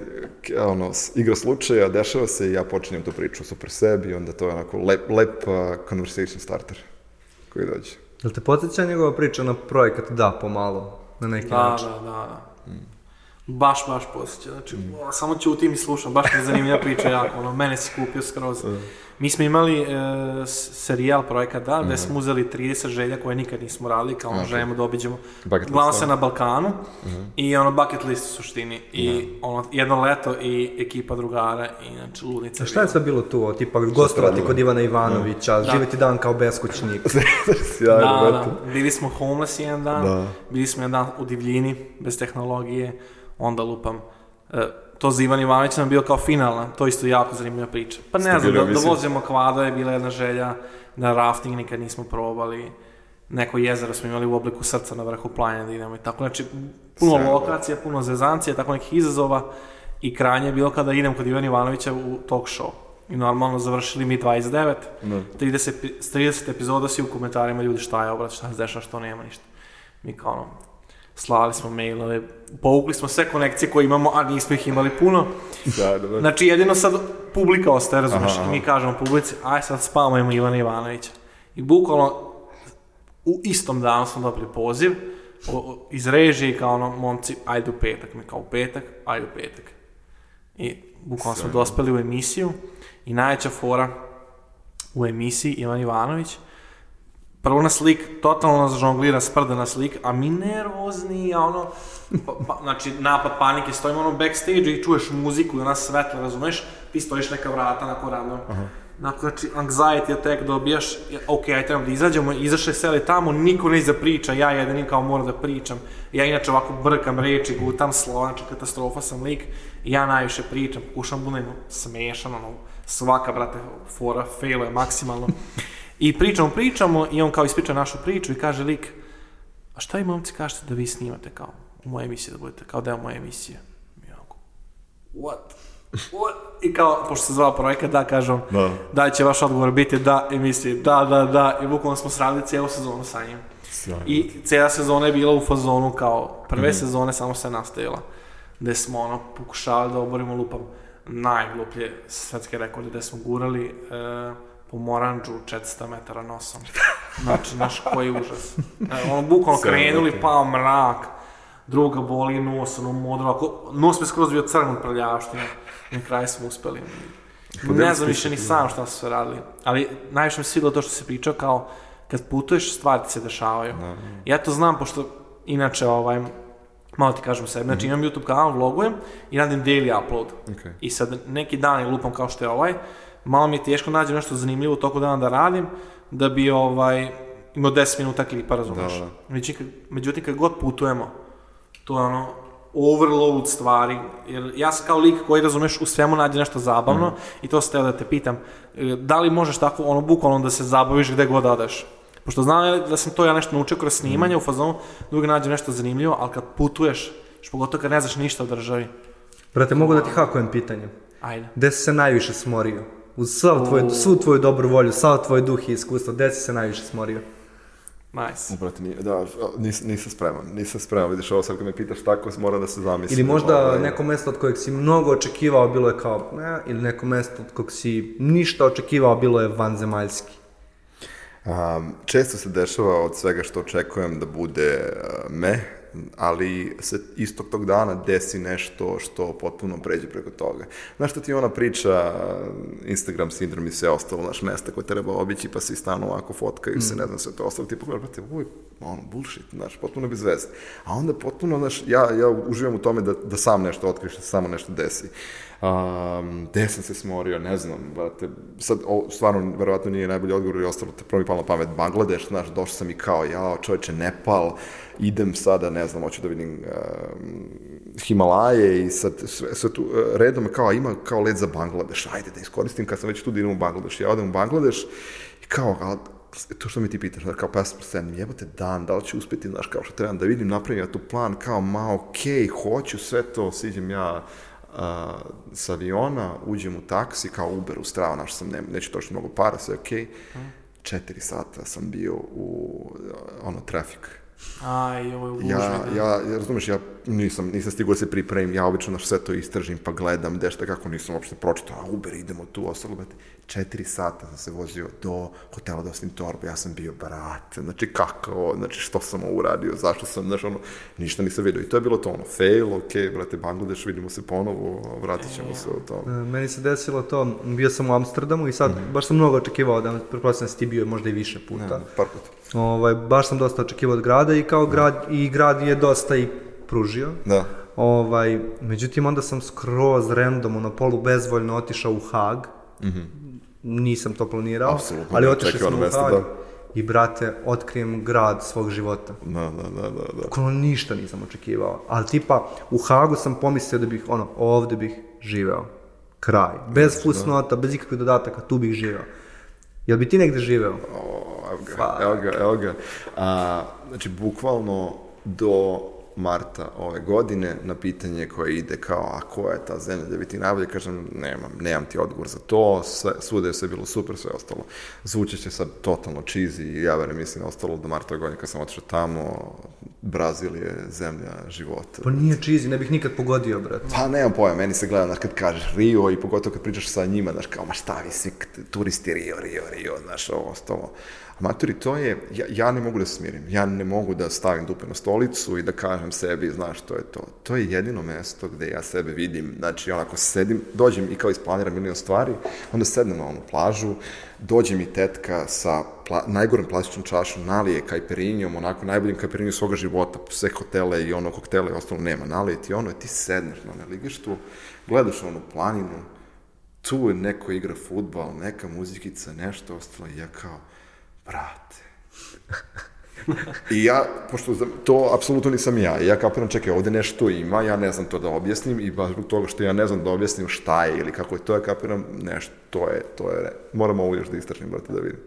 ono, igra slučaja, dešava se i ja počinjem tu priču super sebi, onda to je onako lep, lep uh, conversation starter koji dođe. Jel te podsjeća njegova priča na projekat Da, pomalo, na neki Da, način? da, da, da. Baš, baš posjeća. Znači, o, samo ćutim i slušam, baš mi je zanimljiva priča jako, ono, mene si kupio skroz. Mi smo imali e, serijal projekat Da, gde smo uzeli 30 želja koje nikad nismo radili, kao ono, želimo da obiđemo. Glavno da. se na Balkanu i ono bucket list u suštini. I ono, jedno leto i ekipa drugara i znači ludnica. A Šta je sve bilo tu? Tipa gostovati kod Ivana Ivanovića, živjeti dan kao beskućnik. Sjajno, Da, da. Bili smo homeless jedan dan, Da. bili smo jedan dan u divljini, bez tehnologije, onda lupam. E, to za Ivan Ivanović nam bio kao finalna, to isto jako zanimljiva priča. Pa ne znam, da, da vozimo kvado je bila jedna želja, da rafting nikad nismo probali, neko jezero smo imali u obliku srca na vrhu planine da idemo i tako. Znači, puno Sjajno. lokacija, puno zezancija, tako nekih izazova i krajnje je bilo kada idem kod Ivana Ivanovića u talk show. I normalno završili mi 29, Da. 30, epi- s 30 epizoda si u komentarima ljudi šta je obrat, šta se dešava, što nema ništa. Mi kao ono, slali smo mailove, povukli smo sve konekcije koje imamo, a nismo ih imali puno. Sjajno, brate. Znači jedino sad publika ostaje, razumiješ, Aha, aha. mi kažemo publici, aj sad spavamo Ivana Ivanovića. I bukvalno u istom danu smo dobili poziv o, o, iz režije kao ono, momci, ajde u petak, mi kao u petak, ajde u petak. I bukvalno smo dospeli u emisiju i najveća fora u emisiji Ivan Ivanović prvo na slik, totalno nas žonglira, sprda na slik, a mi nervozni, a ono, pa, pa, znači napad panike, stojimo ono backstage i čuješ muziku i ona svetla, razumeš, ti stojiš neka vrata na koradnom. Nakon, znači, anxiety attack dobijaš, ja, ok, aj trebam da izađemo, izašle seli tamo, niko ne iza priča, ja jedini kao moram da pričam. Ja inače ovako brkam reči, gutam slova, znači katastrofa sam lik, ja najviše pričam, pokušam budem smešan, ono, svaka, brate, fora, failo je maksimalno. I pričamo, pričamo, i on kao ispriča našu priču i kaže lik, a šta vi momci kažete da vi snimate kao u moje emisije, da budete kao deo moje emisije? I onako, what? What? I kao, pošto se zvao projekat, da, kažem, Da. da će vaš odgovor biti da emisije, da, da, da, i bukvalno smo sradili cijelu sezonu sa njim. Sjajno. I cijela sezona je bila u fazonu kao, prve sezone samo se nastavila, gde smo ono, pokušavali da oborimo lupam najgluplje svetske rekorde, gde smo gurali e, po Moranđu 400 metara nosom. Znači, znaš, koji užas. E, ono, bukvalno krenuli, pao mrak, druga boli nos, ono modro, ako, nos mi skroz bio crn od prljavštine. Na kraju smo uspeli. Ne znam više ni sam šta su sve radili. Ali najviše mi se svidilo to što se pričao kao kad putuješ, stvari ti se dešavaju. Ja to znam, pošto inače, ovaj, malo ti kažem sebi, znači imam YouTube kanal, vlogujem i radim daily upload. Okej. I sad neki dan je lupam kao što je ovaj, malo mi je teško nađem nešto zanimljivo u toku dana da radim, da bi ovaj, imao 10 minuta klipa, razumeš? Da, da. Međutim, kad- Međutim, kad god putujemo, to je ono, overload stvari, jer ja sam kao lik koji, razumeš, u svemu nađe nešto zabavno Mhm. i to sam teo da te pitam, e, da li možeš tako, ono, bukvalno da se zabaviš gde god odeš? Pošto znam da sam to ja nešto naučio kroz snimanje Mhm. u fazonu, da uvijek nađem nešto zanimljivo, ali kad putuješ, što pogotovo kad ne znaš ništa o državi, Brate, mogu da ti hakujem pitanje. ajde. Gde si se najviše smorio? Uz sav tvoj, svu tvoju dobru volju, sav tvoj duh i iskustvo, gde si se najviše smorio? Nice. Brate, nije, da, nis, nisam spreman, nisam spreman, vidiš ovo sad kad me pitaš tako, moram da se zamislim. Ili možda ovaj, neko mesto od kojeg si mnogo očekivao bilo je kao, ne, ili neko mesto od kojeg si ništa očekivao bilo je vanzemaljski. Um, često se dešava od svega što očekujem da bude uh, me, ali se istog tog dana desi nešto što potpuno pređe preko toga. Znaš što ti ona priča, uh, Instagram sindrom i sve ostalo, naš mesta koje treba obići, pa se i stanu ovako fotkaju se, ne znam sve to ostalo, ti pogledaš, brate, je ono, bullshit, znaš, potpuno bez veze. A onda potpuno, znaš, ja, ja uživam u tome da, da sam nešto otkriš, da samo nešto desi. Um, gde sam se smorio, ne znam, brate, sad, o, stvarno, verovatno nije najbolji odgovor i ostalo, te prvo mi palo na pamet Bangladeš, znaš, došao sam i kao, jao, čovječe, Nepal, idem sada, ne znam, hoću da vidim um, Himalaje i sad sve, sve tu, uh, redom kao, ima kao let za Bangladeš, ajde da iskoristim kad sam već tu da idem u Bangladeš, ja odem u Bangladeš i kao, ali, to što mi ti pitaš, znaš, kao pa ja sam jebote dan, da li ću uspjeti, znaš, kao što trebam da vidim, napravim ja tu plan, kao, ma okej, hoću sve to, siđem ja a, s aviona, uđem u taksi, kao Uber u strava, naš sam, ne, neću točno mnogo para, sve okej. Četiri sata sam bio u, ono, trafik. Aj, ovo je gužvi, Ja, da. ja, ja, razumeš, ja nisam, nisam stigao da se pripremim, ja obično sve to istražim, pa gledam, gde šta, kako nisam uopšte pročitao, a Uber, idemo tu, ostalo, brate, četiri sata sam se vozio do hotela da ostavim torbu, ja sam bio, brate, znači kako, znači što sam ovo uradio, zašto sam, znaš, ono, ništa nisam vidio, i to je bilo to, ono, fail, okej, brate, Bangladeš, vidimo se ponovo, vratit ćemo se u to. E, Meni se desilo to, bio sam u Amsterdamu i sad baš sam mnogo očekivao da pretpostavljam da si ti bio možda i više puta. Ne, par puta. Ovaj, baš sam dosta očekivao od grada i kao grad, i grad je dosta i pružio. Da. Ovaj, međutim, onda sam skroz random, ono, polu bezvoljno otišao u Hag. Nisam to planirao, Apsolutno ali smo očekivano u mesto, Hag. da. I, brate, otkrijem grad svog života. Da, da, da, da, da. Bukvalno ništa nisam očekivao. Ali tipa, u Hagu sam pomislio da bih, ono, ovde bih živeo. Kraj. Bez fusnota, bez ikakvih dodataka, tu bih živeo. Jel bi ti negde živeo? O, evo ga, evo ga, evo ga. A, znači, bukvalno do marta ove godine na pitanje koje ide kao, a koja je ta zemlja da bi ti najbolje, kažem, nemam, nemam ti odgovor za to, sve, svuda je sve bilo super, sve ostalo. Zvuče će sad totalno cheesy i ja verujem mislim ostalo do marta ove godine kad sam otišao tamo, Brazil je zemlja života. Pa nije cheesy, ne bih nikad pogodio, brate. Pa nemam pojma, meni se gleda, znaš, kad kažeš Rio i pogotovo kad pričaš sa njima, znaš, kao, ma šta vi svi turisti Rio, Rio, Rio, znaš, ovo, ostalo. A maturi, to je, ja, ja ne mogu da se smirim, ja ne mogu da stavim dupe na stolicu i da kažem sebi, znaš, to je to. To je jedino mesto gde ja sebe vidim, znači, onako, sedim, dođem i kao isplaniram milion stvari, onda sednem na onu plažu, dođe mi tetka sa pla, najgorom plastičnom čašu, nalije kajperinjom, onako najboljim kajperinjom svoga života, sve hotele i ono koktele i ostalo nema, nalije ti ono i ti sedneš na naligištu, gledaš onu planinu, tu je neko igra futbal, neka muzikica, nešto ostalo, i ja kao, brate, I ja, pošto to apsolutno nisam ja, ja kapiram, čekaj, ovde nešto ima, ja ne znam to da objasnim i baš zbog toga što ja ne znam da objasnim šta je ili kako je to, ja kapiram, nešto, to je, to je, moramo ovo još da istražim, brate, da vidim.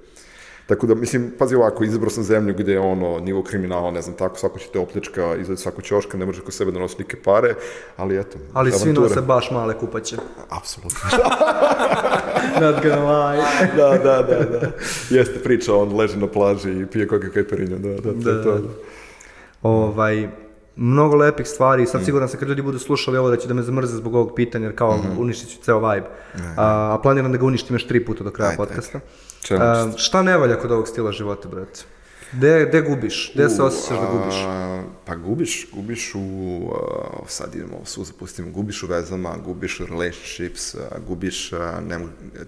Tako da, mislim, pazi ovako, izabrao sam zemlju gde je ono, nivo kriminala, ne znam tako, svako će te opljačka, iza svako ćoška, ne može kod sebe da nosi nike pare, ali eto. Ali svi nose baš male kupaće. Apsolutno. Not gonna lie. da, da, da, da. Jeste priča, on leži na plaži i pije koga kajperinja, da, da, Da, je to. da. Ovaj, mnogo lepih stvari i sad siguran sam kad ljudi budu slušali ovo da će da me zamrze zbog ovog pitanja jer kao uništit ću ceo vibe. A, a planiram da ga uništim još tri puta do kraja Ajde, podcasta. Challenge. A, šta ne valja kod ovog stila života, brate? Gde, gde gubiš? Gde se osjećaš da gubiš? a, Pa gubiš, gubiš u, a, sad idemo ovo svu zapustimo, gubiš u vezama, gubiš u relationships, a, gubiš, a, ne,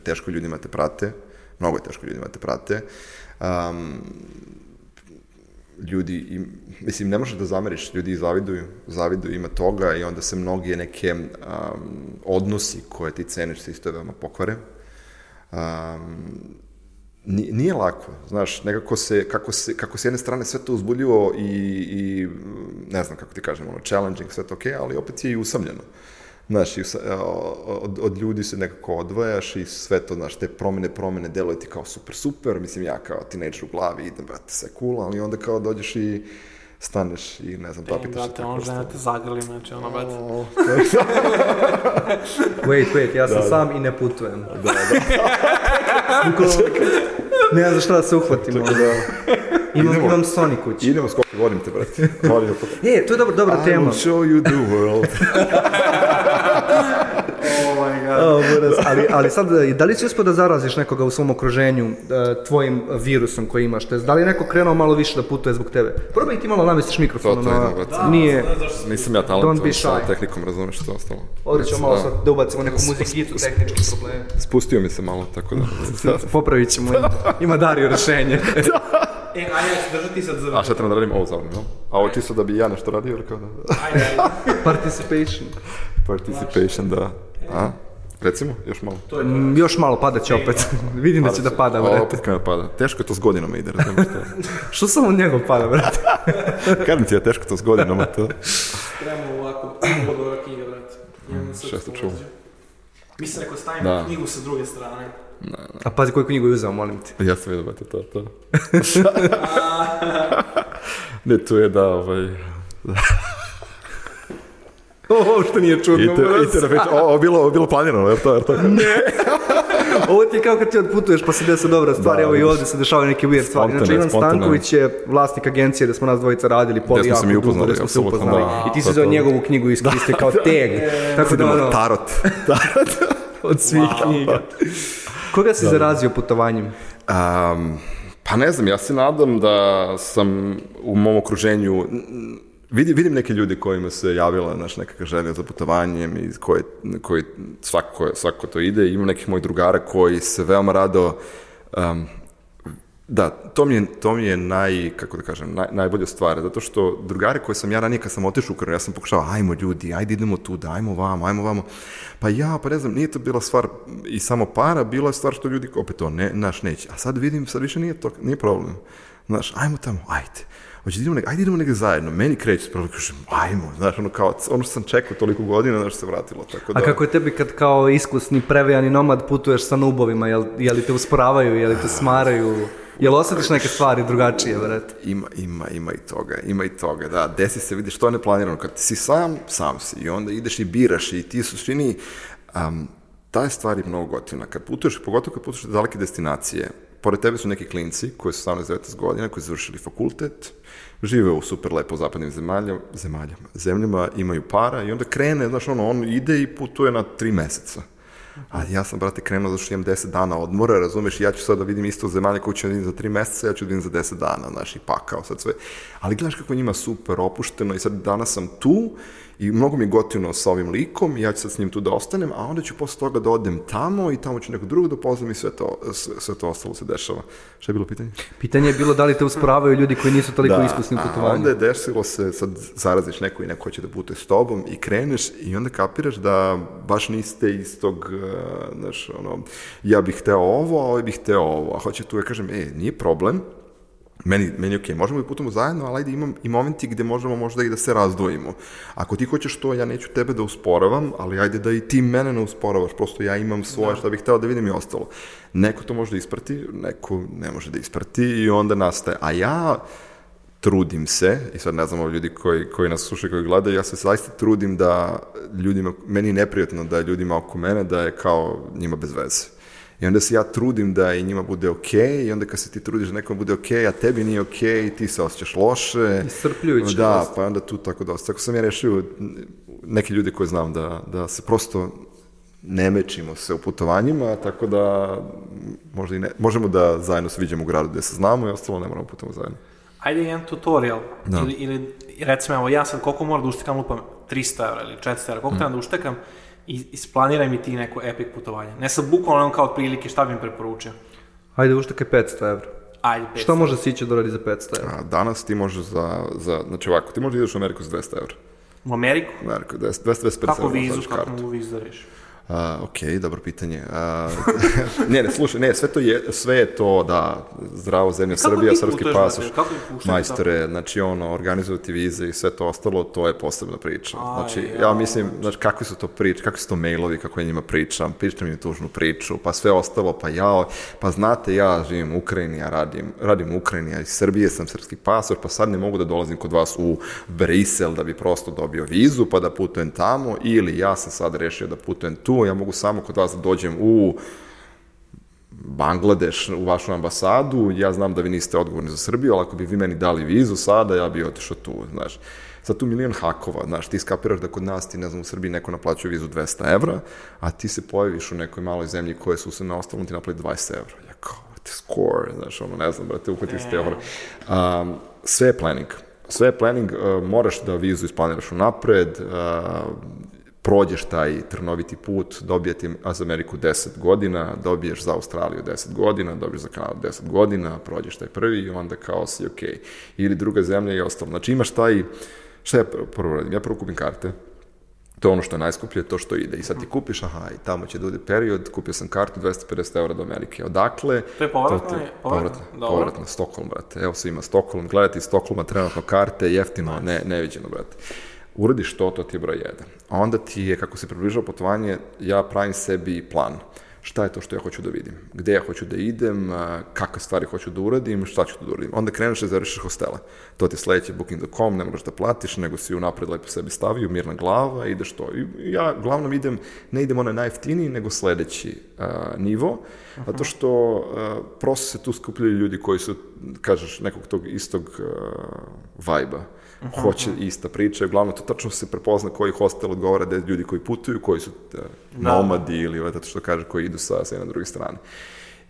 teško ljudima te prate, mnogo je teško ljudima te prate. Um, ljudi, im, mislim, ne možeš da zameriš, ljudi zaviduju, zaviduju, ima toga i onda se mnogi neke um, odnosi koje ti ceniš se isto veoma pokvare. Um, Nije lako, znaš, nekako se, kako se, kako se jedne strane sve to uzbuljivo i, i ne znam kako ti kažem, ono, challenging, sve to okej, ali opet je i usamljeno. Znaš, i od, od ljudi se nekako odvajaš i sve to, znaš, te promene, promene, deluje ti kao super, super, mislim, ja kao teenager u glavi idem, brate, sve cool, ali onda kao dođeš i staneš i ne znam, E, papitaš brate, ono žena te zagrli, znači, ono, brate. Wait, wait, ja sam sam i ne putujem. Da, da. ne znam za šta da se uhvatim. ono. Imam, Idemo. imam Sony kući. Idemo skoči, volim te, brate, volim te. E, to je dobra, dobra I tema. will show you the world. Oh buraz, ali, ali sad, da li si uspio da zaraziš nekoga u svom okruženju e, tvojim virusom koji imaš? Da li je neko krenuo malo više da putuje zbog tebe? Probaj ti malo namestiš mikrofon. To, to idemo, brate. nije... Nisam ja talentovan sa tehnikom, razumeš što je ostalo. Ovdje ćemo malo Da. sad da ubacimo neku muzikicu, tehničke probleme. Spustio mi se malo, tako da... Popravit ćemo. Ima Dario rešenje. E, a ja ću držati sad za... A šta trebam da radim? Ovo zavrno, jel? A ovo čisto da bi ja nešto radio, ili kao da... Ajde, ajde. Participation. Participation, da. A? Recimo, još malo. Mm, još malo padat će opet. Vidim da će da pada, brate. opet kad me pada. Teško je to s godinama ide, razumiješ to? Što samo od njegov pada, brate? Kažem ti ja, teško to s godinama, to... Trebamo ovako, ovo dobra knjiga, brate. Imam Šta ste čuli? Mislim, ako stavim Da. knjigu sa druge strane. A pazi koju knjigu je uzeo, molim te. Ja sam vidio, brate, to, to. ne, tu je da, ovaj... Ovo što nije čudno, Inter, brate. internet, o, ovo bilo, ovo bilo planirano, je to, je to? Ovo ti je kao kad ti odputuješ pa se desi dobra stvar, Da, evo i ovdje se dešavaju neke weird stvari. Znači, Ivan. Stanković je vlasnik agencije da smo nas dvojica radili, poli Gde smo se jako mi dugo, upoznali, da smo se apsolutno, upoznali. da. I ti si to. njegovu knjigu i iskoristio kao tag. Tako da, ono, Tarot. od svih knjiga. Koga si zarazio putovanjem? Um, pa ne znam, ja se nadam da sam u mom okruženju, n- vidi, vidim neke ljudi kojima se javila naš nekakva želja za putovanjem i koji, koji svako, svako to ide. Imam nekih mojih drugara koji se veoma rado um, Da, to mi je, to mi je naj, kako da kažem, naj, najbolja stvar, zato što drugare koje sam ja ranije kad sam otišao u Ukrajinu, ja sam pokušao, ajmo ljudi, ajde idemo tu, ajmo vamo, ajmo vamo. Pa ja, pa ne znam, nije to bila stvar i samo para, bila je stvar što ljudi, opet to, ne, naš neće. A sad vidim, sad više nije to, nije problem. Znaš, ajmo tamo, ajde. Hoće da idemo negdje, ajde idemo negdje zajedno. Meni kreće, prvo kažem, ajmo, znaš, ono kao, ono što sam čekao toliko godina, znaš, se vratilo, tako da... A kako je tebi kad kao iskusni prevejani nomad putuješ sa nubovima, jel, je li te usporavaju, je li te smaraju? Jel osjetiš neke stvari drugačije, brate? Ima, ima, ima i toga, ima i toga, da, desi se, vidiš, to je neplanirano, kad si sam, sam si, i onda ideš i biraš i ti u suštini, um, ta je stvar je mnogo gotivna, kad putuješ, pogotovo kad putuješ daleke destinacije, pored tebe su neki klinci koji su 18-19 godina, koji su završili fakultet, žive u super lepo zapadnim zemalja, zemaljama, zemljama, imaju para i onda krene, znaš, ono, on ide i putuje na tri meseca. A ja sam, brate, krenuo zato što imam 10 dana odmora, razumeš, ja ću sad da vidim isto zemalje koje ću da vidim za 3 meseca, ja ću da vidim za 10 dana, znaš, i pakao sad sve. Ali gledaš kako njima super opušteno i sad danas sam tu i mnogo mi je gotivno sa ovim likom i ja ću sad s njim tu da ostanem, a onda ću posle toga da odem tamo i tamo ću nekog drugog da upoznam i sve to, sve, to ostalo se dešava. Šta je bilo pitanje? Pitanje je bilo da li te usporavaju ljudi koji nisu toliko iskusni u putovanju. onda je desilo se, sad zaraziš neko i neko hoće da putuje s tobom i kreneš i onda kapiraš da baš niste istog, uh, znaš, ono, ja bih hteo ovo, a ovaj bih hteo ovo, a hoće tu ja kažem, e, nije problem, meni, meni je okej, možemo da putujemo zajedno, ali ajde imam i momenti gde možemo možda i da se razdvojimo. Ako ti hoćeš to, ja neću tebe da usporavam, ali ajde da i ti mene ne usporavaš, prosto ja imam svoje da. šta bih hteo da vidim i ostalo. Neko to može da isprati, neko ne može da isprati i onda nastaje. A ja trudim se, i sad ne znam ovo ljudi koji, koji nas slušaju, koji gledaju, ja se zaista trudim da ljudima, meni je neprijatno da ljudima oko mene da je kao njima bez veze. I onda se ja trudim da i njima bude okej, okay, i onda kad se ti trudiš da nekom bude okej, okay, a tebi nije okej, okay, ti se osjećaš loše. Iscrpljujuće. Da, pa onda tu tako dosta. Tako sam ja rešio, neki ljudi koji znam da, da se prosto ne mečimo se u putovanjima, tako da možda i ne, možemo da zajedno se vidimo u gradu gde se znamo i ostalo ne moramo putamo zajedno. Ajde jedan tutorial, da. ili, ili recimo, evo ja sad koliko moram da uštekam lupam 300 evra ili 400 evra, koliko mm. trebam da uštekam, i isplaniraj mi ti neko epic putovanje. Ne sad bukvalno kao otprilike šta bi im preporučio. Ajde, uštekaj 500 evra. Ajde, 500 Šta može sići da radi za 500 evra? A, danas ti možeš za, za, znači ovako, ti možeš da ideš u Ameriku za 200 evra. U Ameriku? U Ameriku, 225 evra. Kako vizu, kako mogu vizu da rešiš? Uh, ok, dobro pitanje. Uh, ne, ne, slušaj, ne, sve, to je, sve je to, da, zdravo zemlja, Srbija, srpski pasoš, majstore, znači ono, organizovati vize i sve to ostalo, to je posebna priča. Aj, znači, ja, ja mislim, znači, kakvi su to priče, kakvi su to mailovi, kako ja njima pričam, pričam im tužnu priču, pa sve ostalo, pa ja, pa znate, ja živim u Ukrajini, ja radim, radim u Ukrajini, ja iz Srbije sam srpski pasoš, pa sad ne mogu da dolazim kod vas u Brisel da bi prosto dobio vizu, pa da putujem tamo, ili ja sam sad rešio da putujem tu, ja mogu samo kod vas da dođem u Bangladeš, u vašu ambasadu, ja znam da vi niste odgovorni za Srbiju, ali ako bi vi meni dali vizu sada, ja bi otišao tu, znaš. Sad tu milion hakova, znaš, ti skapiraš da kod nas, ti ne znam, u Srbiji neko naplaćuje vizu 200 evra, a ti se pojaviš u nekoj maloj zemlji koje su se na ostalom ti naplati 20 evra. Ja kao, te score, znaš, ono, ne znam, brate, uhvati ste evra. Um, sve je planning. Sve je planning, uh, moraš da vizu isplaniraš unapred, uh, prođeš taj trnoviti put, dobijete za Ameriku 10 godina, dobiješ za Australiju 10 godina, dobiješ za Kanadu 10 godina, prođeš taj prvi i onda kao si ok. Ili druga zemlja i ostalo. Znači imaš taj, šta ja prvo radim? Ja prvo kupim karte, to je ono što je najskuplje, to što ide. I sad ti kupiš, aha, i tamo će da bude period, kupio sam kartu 250 eura do Amerike. Odakle? To je povratno? To te, povratno, povratno, Stokholm, brate. Evo se ima Stokholm, gledati Stokholma trenutno karte, jeftino, ne, neviđeno, brate uradiš to, to ti je broj jedan. A onda ti je, kako se približava putovanje, ja pravim sebi plan. Šta je to što ja hoću da vidim? Gde ja hoću da idem? Kakve stvari hoću da uradim? Šta ću da uradim? Onda kreneš da zavrišiš hostele. To ti je sledeće booking.com, ne moraš da platiš, nego si unapred lepo sebi stavio, mirna glava, ideš to. I ja glavnom idem, ne idem onaj najjeftiniji, nego sledeći uh, nivo, uh -huh. zato što uh, prosto se tu skupljaju ljudi koji su, kažeš, nekog tog istog uh, vajba -huh. hoće ista priča, uglavnom to tačno se prepozna koji hostel odgovara da ljudi koji putuju, koji su da, nomadi ili ovaj, što kaže, koji idu sa, sa jedne druge strane.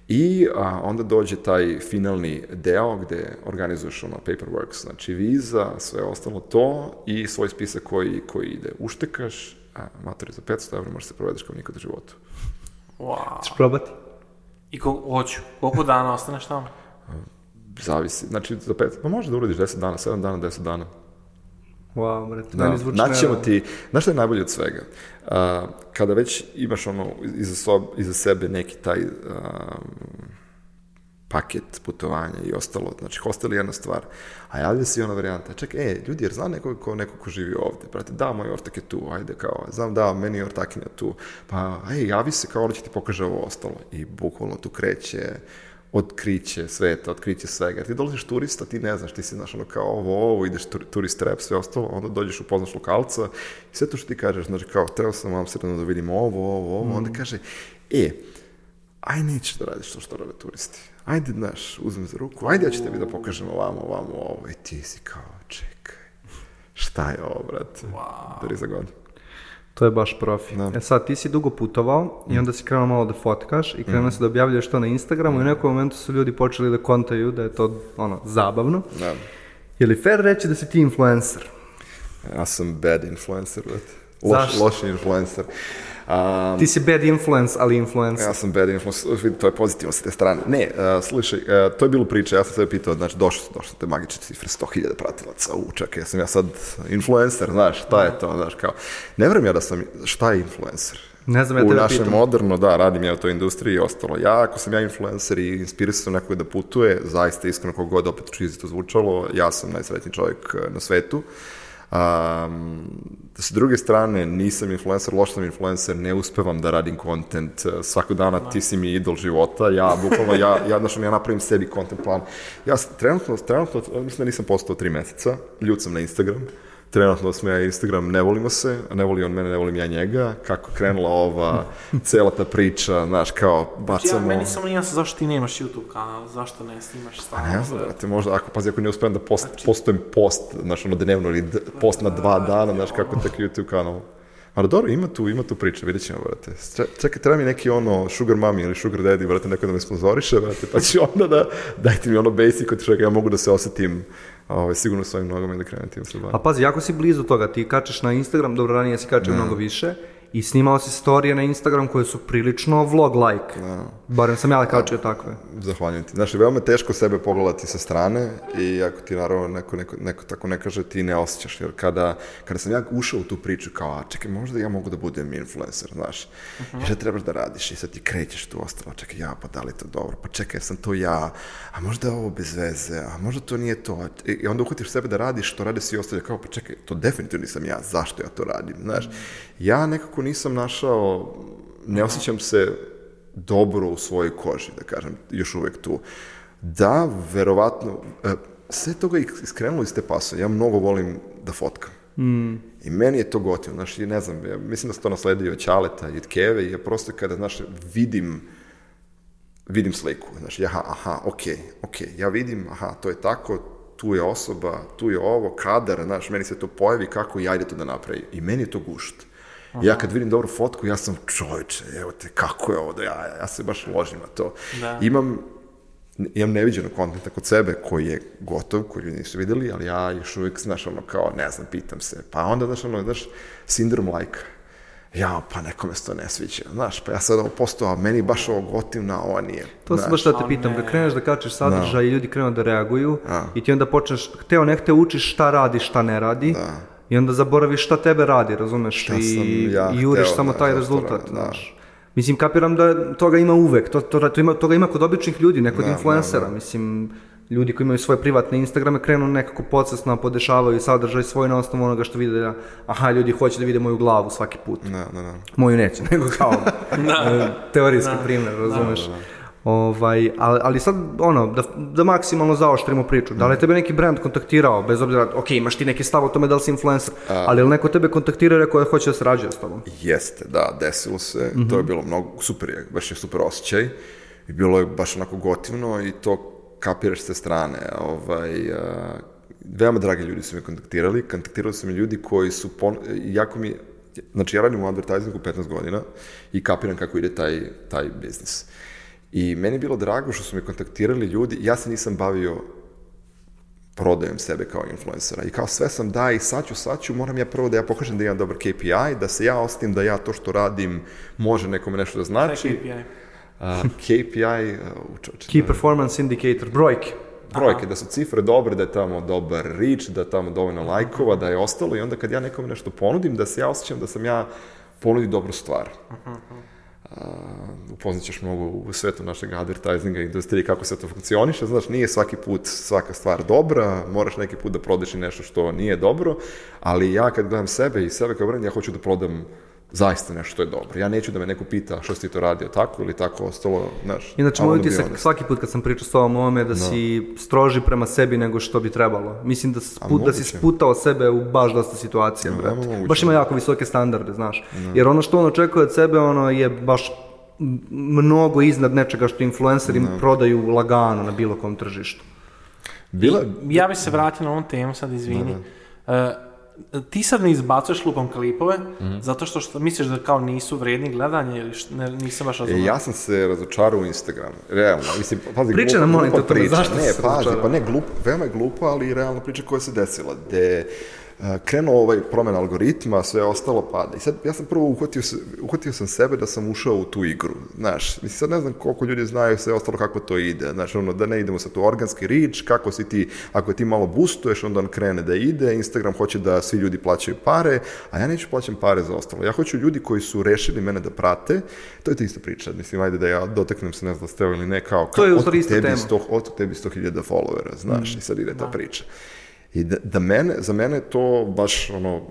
I a, onda dođe taj finalni deo gde organizuješ ono paperwork, znači viza, sve ostalo to i svoj spisak koji, koji ide. Uštekaš, a matori za 500 evra možeš se provedeš kao nikad u životu. Wow. Češ probati? I ko, hoću. Koliko dana ostaneš tamo? Zavisi. Znači, za pet, pa može da uradiš 10 dana, 7 dana, 10 dana. Wow, brate, da. zvuči Naći ćemo ti, znaš što je najbolje od svega? Uh, kada već imaš ono iza, sob, iza sebe neki taj uh, paket putovanja i ostalo, znači hostel je jedna stvar, a javlja se i ona varijanta, ček, e, ljudi, jer zna neko ko, neko ko živi ovde, brate, da, moj ortak je tu, ajde, kao, znam, da, meni je ortakinja tu, pa, ej, javi se, kao, ona će ti pokaže ovo ostalo, i bukvalno tu kreće, otkriće sveta, otkriće svega. Ti dolaziš turista, ti ne znaš, ti si, znaš, ono kao ovo, ovo, ideš turist rep, sve ostalo, onda dođeš u poznaš lokalca i sve to što ti kažeš, znači kao, trebao sam u Amsterdamu da vidim ovo, ovo, ovo, mm. onda kaže, e, aj nećeš da radiš to što rade turisti. Ajde, znaš, uzmem za ruku, ajde ja ću tebi da pokažem ovamo, ovamo, ovo, i ti si kao, čekaj, šta je ovo, brate? Wow. Dari za god. To je baš profi. Da. E sad, ti si dugo putovao i onda si krenuo malo da fotkaš i krenuo si da objavljuješ to na Instagramu i u nekom momentu su ljudi počeli da kontaju da je to ono, zabavno. Da. Je li fair reći da si ti influencer? Ja sam bad influencer, brate. Loš, Zašto? loš influencer. Um, Ti si bad influence, ali influencer. Ja sam bad influencer, vidi, to je pozitivno sa te strane. Ne, uh, slušaj, uh, to je bilo priče, ja sam sebe pitao, znači, došlo su, došlo su te magične cifre, 100.000 pratilaca, u, čekaj, jesam ja sad influencer, znaš, šta je to, znaš, kao, ne vrem ja da sam, šta je influencer? Ne znam, ja u tebe našem pitam. moderno, da, radim ja u toj industriji i ostalo. Ja, ako sam ja influencer i inspirisao sam nekog da putuje, zaista iskreno kog god opet čizi to zvučalo, ja sam najsretniji čovjek eh, na svetu. Um, s druge strane, nisam influencer, loš sam influencer, ne uspevam da radim kontent. Svakog dana ti si mi idol života, ja bukvalno, ja, ja, znaš, ja napravim sebi content plan. Ja trenutno, trenutno, mislim da nisam postao tri meseca, ljud sam na Instagram, trenutno smo ja Instagram, ne volimo se, ne voli on mene, ne volim ja njega, kako krenula ova cela ta priča, znaš, kao Ja, bacamo... meni samo nije jasno zašto ti nemaš YouTube kanal, zašto ne snimaš stalno. Ne znam, brate, možda, ako, pazi, ako ne uspijem da post, postujem post, znaš, ono dnevno ili post na dva dana, znaš, kako tek YouTube kanal. Ali dobro, ima tu, ima tu priče, vidjet ćemo, brate. Če- Čekaj, treba mi neki ono sugar mami ili sugar daddy, brate, neko da me sponzoriše, brate, pa ću onda da, dajte mi ono basic od čega ja mogu da se osetim ovaj, sigurno svojim nogama i da krenem tim se bavim. A pazi, jako si blizu toga, ti kačeš na Instagram, dobro ranije si kačeo mnogo više i snimao si storije na Instagram koje su prilično vlog-like. Barem sam ja kačio takve. Zahvaljujem ti. Znaš, veoma je teško sebe pogledati sa strane i ako ti naravno neko, neko, neko tako ne kaže, ti ne osjećaš. Jer kada, kada sam ja ušao u tu priču kao, a čekaj, možda ja mogu da budem influencer, znaš. I šta trebaš da radiš? I sad ti krećeš tu ostalo, čekaj, ja, pa da li to dobro? Pa čekaj, sam to ja? A možda je ovo bez veze? A možda to nije to? I, i onda uhvatiš sebe da radiš što rade svi ostali, kao, pa čekaj, to definitivno nisam ja, zašto ja to radim? Znaš, ja nekako nisam našao, ne osjećam se dobro u svojoj koži, da kažem, još uvek tu. Da, verovatno, e, sve toga je iskrenulo iz te pasa. Ja mnogo volim da fotkam. I meni je to gotivno, znaš, i ne znam, ja mislim da se to nasledio od Ćaleta i od Keve i ja prosto kada, znaš, vidim vidim sliku, znaš, aha, aha, okej, okej, ja vidim, aha, to je tako, tu je osoba, tu je ovo, kadar, znaš, meni se to pojavi, kako i ajde to da napravi. I meni je to gušt. Ja kad vidim dobru fotku, ja sam čovječe, evo te, kako je ovo, da ja, ja se baš ložim na to. Da. Imam, imam neviđenog kontenta kod sebe koji je gotov, koji ljudi nisu vidjeli, ali ja još uvijek, znaš, ono, kao, ne znam, pitam se. Pa onda, znaš, ono, znaš, sindrom lajka. Ja, pa nekome se to ne sviđa, znaš, pa ja sad ovo postao, a meni baš ovo gotivna, a ova nije. To sam znaš. baš da te pitam, kad kreneš da kačeš sadržaj i ljudi krenu da reaguju A. i ti onda počneš, hteo ne hteo učiš šta radi, šta ne radi i onda zaboraviš šta tebe radi, razumeš, Šta i, ja i juriš samo da- taj da rezultat, da. znaš. Mislim, kapiram da toga ima uvek, to, to, to ima, toga ima kod običnih ljudi, ne kod Da, influencera, da, da. mislim, ljudi koji imaju svoje privatne Instagrame krenu nekako podsvesno podešavaju sadržaj svoj na osnovu onoga što vide da, aha, ljudi hoće da vide moju glavu svaki put. Da, da, da. Moju neće, nego kao e, teorijski primjer, razumeš? Ovaj, ali, ali sad, ono, da, da maksimalno zaoštrimo priču. Da li je tebe neki brand kontaktirao, bez obzira, ok, imaš ti neki stav o tome da li si influencer, ali je li neko tebe kontaktirao i rekao da hoće da sarađuje s tobom? Jeste, da, desilo se, to je bilo mnogo, super je, baš je super osjećaj i bilo je baš onako gotivno i to kapiraš s te strane, ovaj, a, veoma dragi ljudi su me kontaktirali, kontaktirali su me ljudi koji su, pon, jako mi, znači ja radim u advertisingu 15 godina i kapiram kako ide taj, taj biznis. I meni je bilo drago što su me kontaktirali ljudi, ja se nisam bavio prodajem sebe kao influencera. I kao sve sam da i sad ću, sad ću, moram ja prvo da ja pokažem da imam dobar KPI, da se ja ostim da ja to što radim može nekome nešto da znači. KPI. A, KPI, uh, učoče, Key performance indicator, brojke. brojke, da su cifre dobre, da je tamo dobar reach, da je tamo dovoljno lajkova, da je ostalo i onda kad ja nekome nešto ponudim, da se ja osjećam da sam ja ponudio dobru stvar. Uh, upoznat ćeš mnogo u svetu našeg advertisinga industrije kako se to funkcioniše, znaš, nije svaki put svaka stvar dobra, moraš neki put da prodeš i nešto što nije dobro, ali ja kad gledam sebe i sebe kao brand, ja hoću da prodam zaista nešto što je dobro. Ja neću da me neko pita što si ti to radio tako ili tako ostalo, znaš. Inače, moj utisak svaki put kad sam pričao s tobom o ovome je da si stroži prema sebi nego što bi trebalo. Mislim da, spu, da si sputao sebe u baš dosta situacija, Da, brate. moguće. Baš ima jako visoke standarde, znaš. Jer ono što on očekuje od sebe, ono je baš mnogo iznad nečega što influenceri prodaju lagano na bilo kom tržištu. Bila, Ja bih se vratio na ovu temu, sad izvini. E, ti sad ne izbacuješ lupom klipove, Mhm. zato što, što misliš da kao nisu vredni gledanja ili što, ne, nisam baš E, razumio. ja sam se razočarao u Instagramu, realno, mislim, pazi, Pričaj nam, glupa- molim te, glupa o tome, priča. zašto Ne, se pazi, razočarao? pa ne, glup, veoma je glupa, ali i realna priča koja se desila, gde krenuo ovaj promjena algoritma, sve ostalo pada. I sad, ja sam prvo uhvatio, se, uhvatio sam sebe da sam ušao u tu igru, znaš, mislim, sad ne znam koliko ljudi znaju sve ostalo kako to ide, znaš, ono, da ne idemo sa tu organski reach, kako si ti, ako ti malo boostuješ, onda on krene da ide, Instagram hoće da svi ljudi plaćaju pare, a ja neću plaćam pare za ostalo. Ja hoću ljudi koji su rešili mene da prate, to je ta ista priča, mislim, ajde da ja dotaknem se, ne znam da ste ili ne, kao, To je kao, stvari otkud ista tebi tema. 100 od tebi 100.000 followera, znaš, i sad ide ta priča. I da, da mene, za mene to baš ono,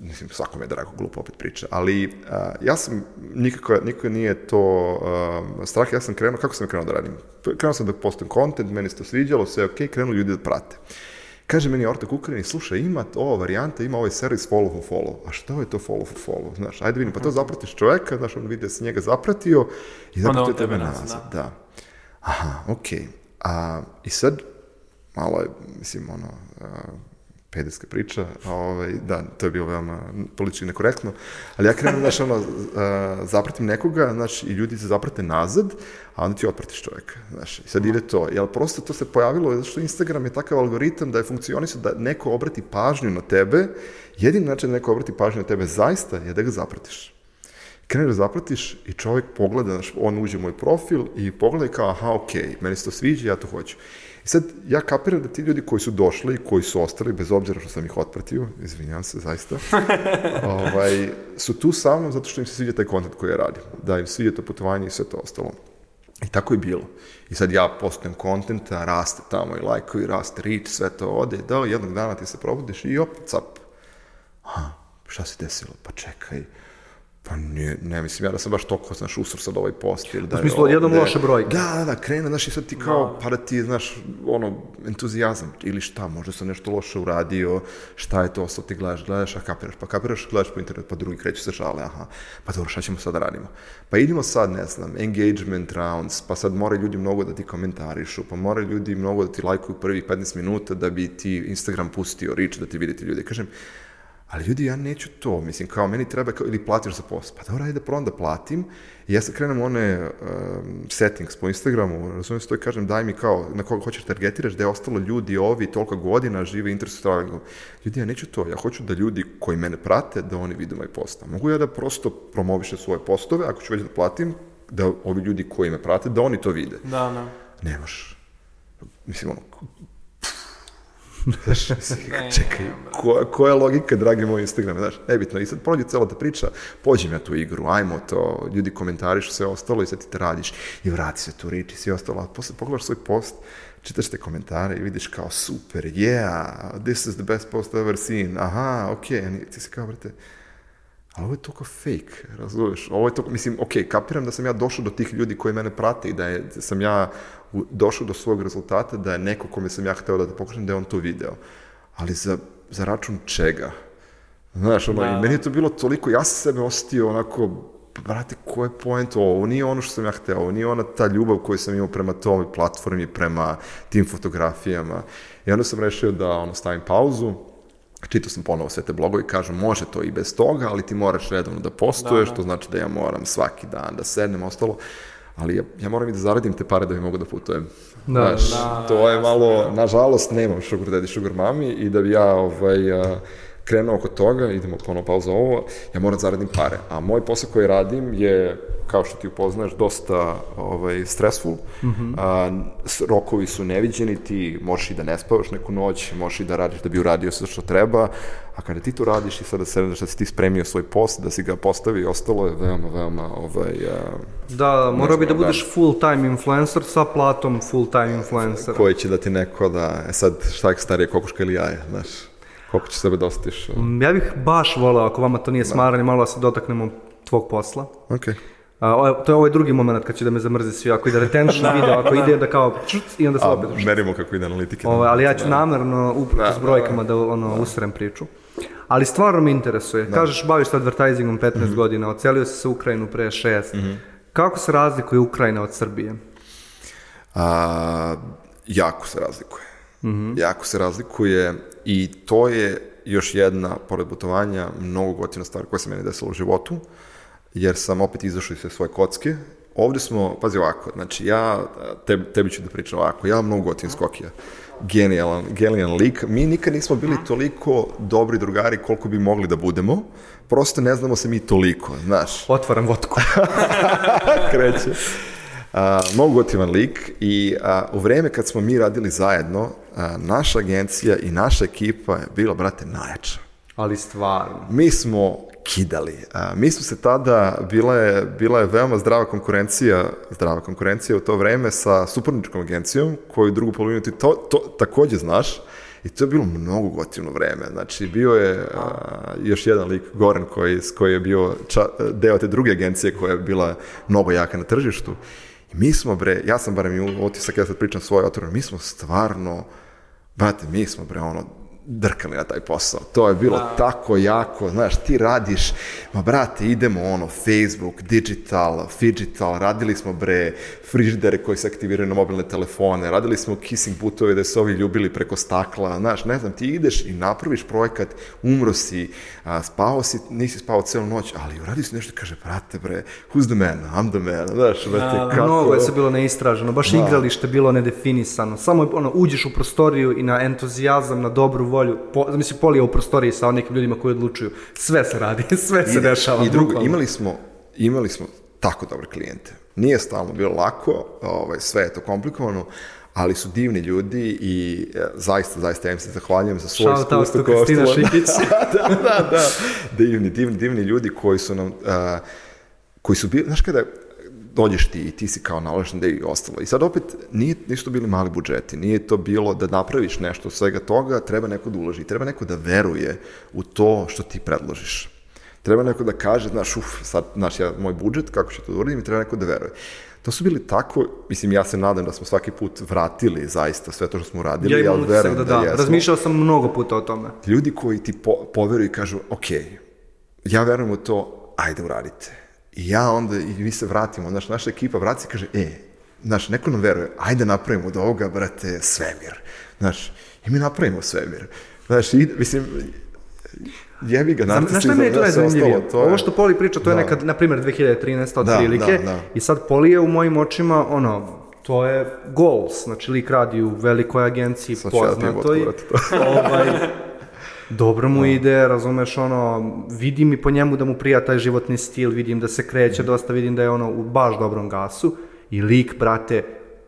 mislim, svakome je drago glupo opet priča, ali a, ja sam, nikako, nikako nije to a, strah, ja sam krenuo, kako sam krenuo da radim? Krenuo sam da postavim content, meni se to sviđalo, sve je okej, krenuli ljudi da prate. Kaže meni Orta Kukarin, slušaj, ima ova varijanta, ima ovaj servis follow for follow. A što je to follow for follow? Znaš, ajde vidim, pa to zapratiš čoveka, znaš, on vidi da si njega zapratio i zapratio on tebe nazad. nazad, Da. Aha, okej. A, I sad, malo je, mislim, ono, pederska priča, ovaj, da, to je bilo veoma politički nekorektno, ali ja krenem, znaš, ono, zapratim nekoga, znaš, i ljudi se zaprate nazad, a onda ti otpratiš čovjeka, znaš, i sad ide to, jel prosto to se pojavilo, zato što Instagram je takav algoritam da je funkcionisao da neko obrati pažnju na tebe, jedini način da neko obrati pažnju na tebe zaista je da ga zapratiš kreneš da zapratiš i čovjek pogleda, znaš, on uđe u moj profil i pogleda i kao, aha, okej, meni se to sviđa, ja to hoću. I sad, ja kapiram da ti ljudi koji su došli, koji su ostali, bez obzira što sam ih otpratio, izvinjam se, zaista, ovaj, su tu sa mnom zato što im se sviđa taj kontent koji ja radim, da im sviđa to putovanje i sve to ostalo. I tako je bilo. I sad ja postujem kontenta, raste tamo i lajkovi, raste reach, sve to ode, da jednog dana ti se probudiš i opet cap. Aha, šta se desilo? Pa čekaj, pa nije, ne mislim ja da sam baš toliko, znaš, usur sad ovaj post ili da U je smislu, odjednom ovde- loše brojke. Da, da, da, krene, znaš, i sad ti kao, pa da ti, znaš, ono, entuzijazam, ili šta, možda sam nešto loše uradio, šta je to, sad ti gledaš, gledaš, a kapiraš, pa kapiraš, gledaš po internetu, pa drugi kreću se žale, aha, pa dobro, šta ćemo sad da radimo? Pa idemo sad, ne znam, engagement rounds, pa sad moraju ljudi mnogo da ti komentarišu, pa moraju ljudi mnogo da ti lajkuju prvih 15 minuta da bi ti Instagram pustio reach, da ti vidite ljudi. Kažem, ali ljudi, ja neću to, mislim, kao meni treba, kao, ili platiš za post. Pa dobro, ajde da probam da platim. I ja sad krenem one um, settings po Instagramu, razumijem se to i kažem, daj mi kao, na koga hoćeš targetiraš, da je ostalo ljudi ovi toliko godina žive interesu travelingu. Ljudi, ja neću to, ja hoću da ljudi koji mene prate, da oni vide moj post. A mogu ja da prosto promoviše svoje postove, ako ću već da platim, da ovi ljudi koji me prate, da oni to vide. Da, da. Ne možeš. Mislim, ono, Znaš, čekaj, koja, koja je logika, dragi moj Instagram, znaš, nebitno, i sad prođe cela ta priča, pođem ja tu igru, ajmo to, ljudi komentarišu sve ostalo i sad ti te radiš i vrati se tu rič i sve ostalo, a posle pogledaš svoj post, čitaš te komentare i vidiš kao super, yeah, this is the best post I've ever seen, aha, okej, okay. ti se kao, brate, ali ovo je toliko fake, razumiješ? Ovo je toliko, mislim, ok, kapiram da sam ja došao do tih ljudi koji mene prate i da, je, da sam ja došao do svog rezultata, da je neko kome sam ja hteo da, da pokažem da je on to video. Ali za, za račun čega? Znaš, ono, Da. i meni je to bilo toliko, ja sam sebe osetio onako, brate, ko je point ovo? Ovo nije ono što sam ja hteo, ovo nije ona ta ljubav koju sam imao prema toj platformi, prema tim fotografijama. I onda sam rešio da ono, stavim pauzu, čitao sam ponovo sve te blogove i kažem, može to i bez toga, ali ti moraš redovno da postuješ, Da, da. to znači da ja moram svaki dan da sednem, ostalo, ali ja, ja moram i da zaradim te pare da bi mogu da putujem. Da, Znaš, da, to je jasno, malo, nažalost, nemam sugar daddy, sugar mami i da bi ja ovaj, a, krenuo oko toga, idemo ponovo pauza ovo, ja moram da zaradim pare. A moj posao koji radim je, kao što ti upoznaš, dosta ovaj, stressful. a, s- rokovi su neviđeni, ti možeš i da ne spavaš neku noć, možeš i da radiš da bi uradio sve što treba, a kada ti to radiš i sada sedneš da si ti spremio svoj post, da si ga postavio i ostalo je veoma, veoma ovaj, a, Da, morao bi da da. budeš full time influencer sa platom full time influencer. koji će da ti neko da, e sad šta je starije kokoška ili jaje, znaš, koliko će sebe da osjetiš. uh, Mm, Ja bih baš voleo, ako vama to nije smaranje, malo da se dotaknemo tvog posla. Ok. A, ovo je- to je ovaj drugi moment kad će da me zamrzi svi, ako ide retention video, ako ide da kao čuc, i onda se A, opet merimo kako ide analitike. Ovaj, ali ja ću namerno upravo s Da, brojkama da ono, usrem priču. Ali stvarno me interesuje. Kažeš, baviš se advertisingom 15 Mhm. godina, ocelio si se u Ukrajinu pre 6. Kako se razlikuje Ukrajina od Srbije? A, jako se razlikuje. Jako se razlikuje i to je još jedna, pored putovanja, mnogo gotivna stvar koja se meni desila u životu, jer sam opet izašao iz sve svoje kocke. Ovde smo, pazi ovako, znači ja, tebi, tebi ću da pričam ovako, ja mnogo gotivim skokija. Genijalan, genijalan lik. Mi nikad nismo bili toliko dobri drugari koliko bi mogli da budemo. Prosto ne znamo se mi toliko, znaš. Otvaram vodku. Kreće. A, mnogo gotivan lik i a, u vreme kad smo mi radili zajedno, a, naša agencija i naša ekipa je bila, brate, najjača. Ali stvarno. Mi smo kidali. A, mi smo se tada, bila je, bila je veoma zdrava konkurencija, zdrava konkurencija u to vreme sa suporničkom agencijom, koju drugu polovinu ti to, to takođe znaš, I to je bilo mnogo gotivno vreme. Znači, bio je a, još jedan lik, Goran, koji, koji je bio ča, deo te druge agencije koja je bila mnogo jaka na tržištu. I mi smo, bre, ja sam barem i otisak, ja sad pričam svoje otvoreno, mi smo stvarno, brate, mi smo, bre, ono, drkali na taj posao. To je bilo da. tako jako, znaš, ti radiš, ma brate, idemo ono, Facebook, digital, digital, radili smo bre, frižidere koji se aktiviraju na mobilne telefone, radili smo kissing butove da se ovi ljubili preko stakla, znaš, ne znam, ti ideš i napraviš projekat, umro si, a, spao si, nisi spao celu noć, ali uradi si nešto, kaže, brate, bre, who's the man, I'm the man, znaš, brate, da, kako... Mnogo je se bilo neistraženo, baš da. igralište bilo nedefinisano, samo ono, uđeš u prostoriju i na entuzijazam, na dobru volju, po, mislim, polija u prostoriji sa nekim ljudima koji odlučuju, sve se radi, sve se I, dešava. I drugo, imali smo, imali smo tako dobre klijente. Nije stalno bilo lako, ovaj, sve je to komplikovano, ali su divni ljudi i e, zaista, zaista ja im se zahvaljujem za svoj iskustvo. Šao Kristina Šikić. da, da, da. Divni, divni, divni ljudi koji su nam, uh, koji su bili, znaš kada dođeš ti i ti si kao naložen da i ostalo. I sad opet nije, nisu bili mali budžeti, nije to bilo da napraviš nešto od svega toga, treba neko da uloži, treba neko da veruje u to što ti predložiš. Treba neko da kaže, znaš, uf, sad, znaš, ja, moj budžet, kako ću to da uradim i treba neko da veruje. To su bili tako, mislim, ja se nadam da smo svaki put vratili zaista sve to što smo uradili, ja, ja verujem da, da, da jesmo. Razmišljao sam mnogo puta o tome. Ljudi koji ti po, poveruju i kažu, ok, ja verujem u to, ajde uradite. I ja onda, i mi se vratimo, znaš, naša ekipa vrati se i kaže, e, znaš, neko nam veruje, ajde napravimo od ovoga, brate, svemir. Znaš, i mi napravimo svemir. Znaš, i, mislim, jebi ga, Znaš mi je to je zanimljivije? To je... Ovo što Poli priča, to je da. nekad, na primjer, 2013. otprilike. Da, da, da. I sad Poli je u mojim očima, ono, to je goals, znači lik radi u velikoj agenciji, poznatoj. Ja ovaj, dobro mu da. ide, razumeš, ono, vidim i po njemu da mu prija taj životni stil, vidim da se kreće dosta, vidim da je ono u baš dobrom gasu i lik, brate,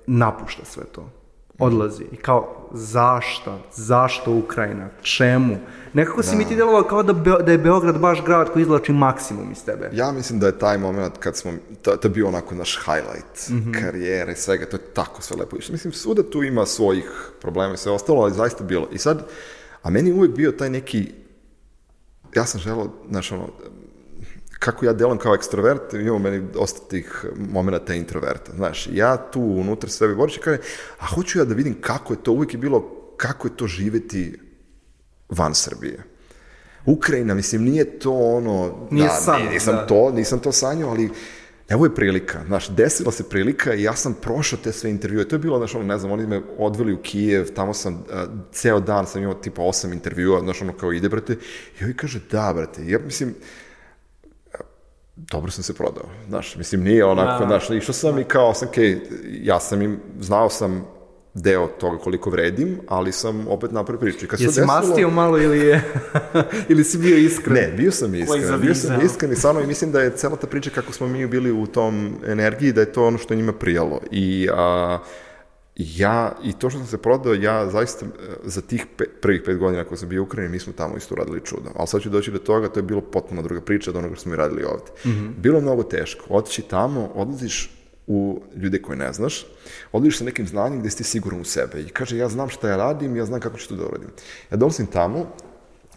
napušta sve to odlazi. I kao, zašto? Zašto Ukrajina? Čemu? Nekako si da. mi ti delovao kao da, Be da je Beograd baš grad koji izlači maksimum iz tebe. Ja mislim da je taj moment kad smo, to, to je bio onako naš highlight mm -hmm. karijere i svega, to je tako sve lepo išlo. Mislim, svuda tu ima svojih problema i sve ostalo, ali zaista bilo. I sad, a meni uvek bio taj neki, ja sam želao, znaš, ono, kako ja delam kao ekstrovert, imamo meni dosta tih momenta introverta. Znaš, ja tu unutra sebe boriš i kažem, a hoću ja da vidim kako je to, uvijek je bilo kako je to živeti van Srbije. Ukrajina, mislim, nije to ono... Nije da, san, nisam da. to, nisam to sanjao, ali evo je prilika, znaš, desila se prilika i ja sam prošao te sve intervjue, to je bilo, znaš, ono, ne znam, oni me odveli u Kijev, tamo sam, uh, ceo dan sam imao tipa osam intervjua, znaš, ono, kao ide, brate, i ovaj kaže, da, brate, ja mislim, dobro sam se prodao, znaš, mislim, nije onako, da. znaš, išao sam i kao sam, okay, ja sam im, znao sam deo toga koliko vredim, ali sam opet napravio priču. Kad Jesi desilo... mastio malo ili je, ili si bio iskren? Ne, bio sam iskren, bio sam iskren i stvarno i mislim da je cela ta priča kako smo mi bili u tom energiji, da je to ono što njima prijalo. I a, ja, i to što sam se prodao, ja zaista e, za tih pe, prvih pet godina koje sam bio u Ukrajini, mi smo tamo isto radili čudo. Ali sad ću doći do toga, to je bilo potpuno druga priča od onoga što smo mi radili ovde. Mm -hmm. Bilo mnogo teško. Otići tamo, odlaziš u ljude koje ne znaš, odlaziš sa nekim znanjem gde si siguran u sebe i kaže ja znam šta ja radim, ja znam kako ću to da uradim. Ja dolazim tamo,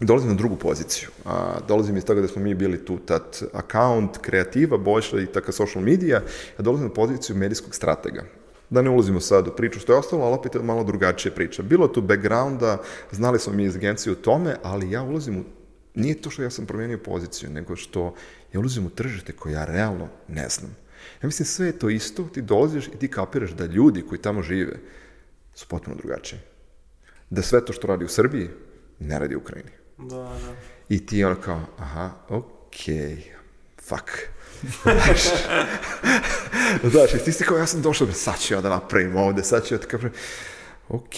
dolazim na drugu poziciju. A, dolazim iz toga da smo mi bili tu tad account, kreativa, boljša i taka social media, ja dolazim na poziciju medijskog stratega. Da ne ulazimo sad u priču što je ostalo, ali opet je malo drugačija priča. Bilo tu backgrounda, znali smo mi iz agencije u tome, ali ja ulazim u nije to što ja sam promijenio poziciju, nego što ja ulazim u tržište koje ja realno ne znam. Ja mislim sve je to isto, ti dolaziš i ti kapiraš da ljudi koji tamo žive su potpuno drugačiji. Da sve to što radi u Srbiji ne radi u Ukrajini. Da, da. I ti ono kao, aha, okej, fuck. Znaš, i ti si kao, ja sam došao, sad ću ja da napravim ovde, sad ću ja da napravim. Ok,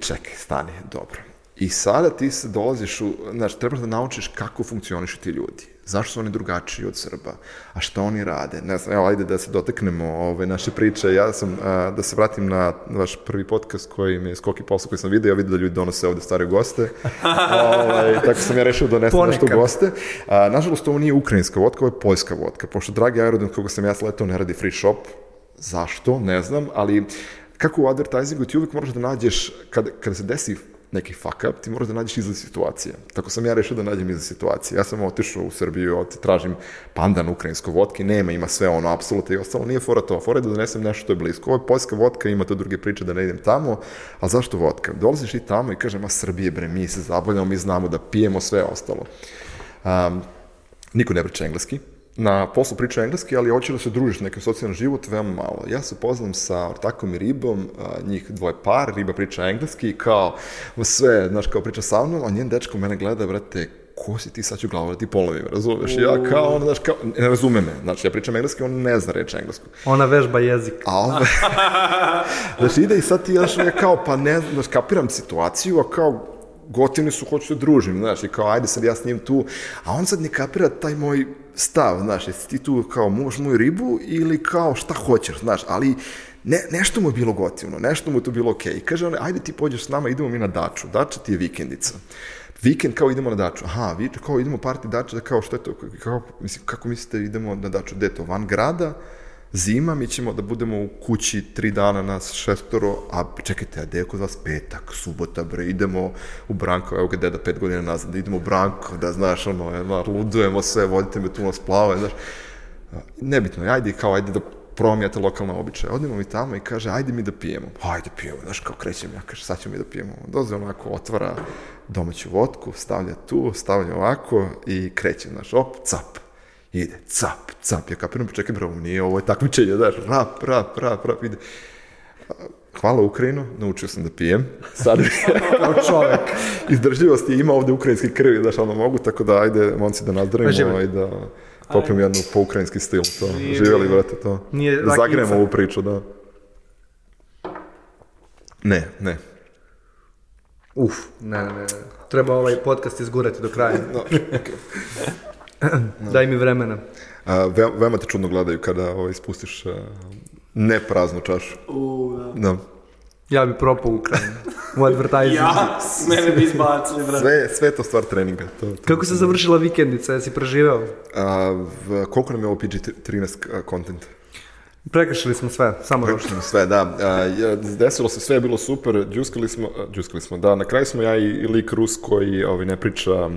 čekaj, stani, dobro. I sada ti se dolaziš u, znaš, trebaš da naučiš kako funkcionišu ti ljudi. Zašto su oni drugačiji od Srba? A šta oni rade? Ne znam, evo, ajde da se dotaknemo ove naše priče. Ja sam, a, da se vratim na vaš prvi podcast koji mi je Skoki posao koji sam vidio. Ja vidio da ljudi donose ovde stare goste. ovaj, tako sam ja rešio da donesem nešto goste. A, nažalost, ovo nije ukrajinska vodka, ovo je poljska vodka. Pošto dragi aerodrom koga sam ja sletao ne radi free shop, zašto, ne znam, ali kako u advertisingu ti uvijek moraš da nađeš, kada, kada se desi neki fuck up, ti moraš da nađeš izlaz situacije. Tako sam ja rešio da nađem izlaz situacije. Ja sam otišao u Srbiju, oti, tražim pandan ukrajinsko vodke, nema, ima sve ono, apsolutno i ostalo, nije fora to. Fora je da donesem nešto što je blisko. Ovo je poljska vodka, ima to druge priče da ne idem tamo, a zašto vodka? Dolaziš i tamo i kažem, a Srbije bre, mi se zabavljamo, mi znamo da pijemo sve ostalo. Um, niko ne priča engleski, na poslu priča engleski, ali hoće da se družiš na nekim socijalnom život veoma malo. Ja se poznam sa ortakom i ribom, njih dvoje par, riba priča engleski, kao sve, znaš, kao priča sa mnom, a njen dečko mene gleda, brate, ko si ti, sad ću glavu da ti polovim, razumeš? Ja kao, ono, znaš, kao, ne razume me, znači, ja pričam engleski, on ne zna reći englesku. Ona vežba jezik. A ove... znači ide i sad ti znaš, ja kao, pa ne znaš, kapiram situaciju, a kao, gotivni su, hoću da družim, znaš, i kao, ajde sad ja s njim tu, a on sad ne kapira taj moj stav, znaš, jesi ti tu kao muvaš moju ribu ili kao šta hoćeš, znaš, ali ne, nešto mu je bilo gotivno, nešto mu je to bilo okej. I kaže on, ajde ti pođeš s nama, idemo mi na daču, dača ti je vikendica. Vikend kao idemo na daču. Aha, vi kao idemo parti dača, kao što je to, kao, mislim, kako mislite idemo na daču, gde to, van grada, zima, mi ćemo da budemo u kući tri dana nas šestoro, a čekajte, a je kod vas petak, subota, bre, idemo u Branko, evo ga deda pet godina nazad, da idemo u Branko, da znaš, ono, ono, ludujemo sve, vodite me tu na splave, znaš, nebitno, ajde kao, ajde da promijate lokalne običaje. Odemo mi tamo i kaže, ajde mi da pijemo. Ajde pijemo, znaš, kao krećem ja, kaže, sad ćemo mi da pijemo. Doze onako, otvara domaću vodku, stavlja tu, stavlja ovako i kreće, znaš, op, cap. Ide, cap, cap. Ja kapiram, čekaj, bro, nije, ovo je takmičenje, znaš, rap, rap, rap, rap, ide. Hvala Ukrajinu, naučio sam da pijem. Sad Kao čovek. izdržljivost je ima ovde ukrajinski krvi, znaš, ono mogu, tako da ajde, momci, da nazdravimo i da popijemo jednu po ukrajinski stil, to. Živjeli, brate, to. Nije da zagremo ovu priču, da. Ne, ne. Uf, ne, ne, ne. Treba ovaj podcast izgurati do kraja. Daj mi vremena. A, ve, veoma te čudno gledaju kada ovaj, spustiš a, ne praznu čašu. U, da. Da. Ja bi propao u Ukrajinu. U advertisingu. Ja, mene bi izbacili, brate. Sve, sve to stvar treninga. To, to. Kako se završila vikendica? Jesi preživeo? A, v, koliko nam je ovo PG-13 content? Prekršili smo sve, samo došli. Prekršili sve, da. A, ja, desilo se, sve je bilo super, džuskali smo, džuskali smo, da, na kraju smo ja i, i lik Rus koji ovaj, ne priča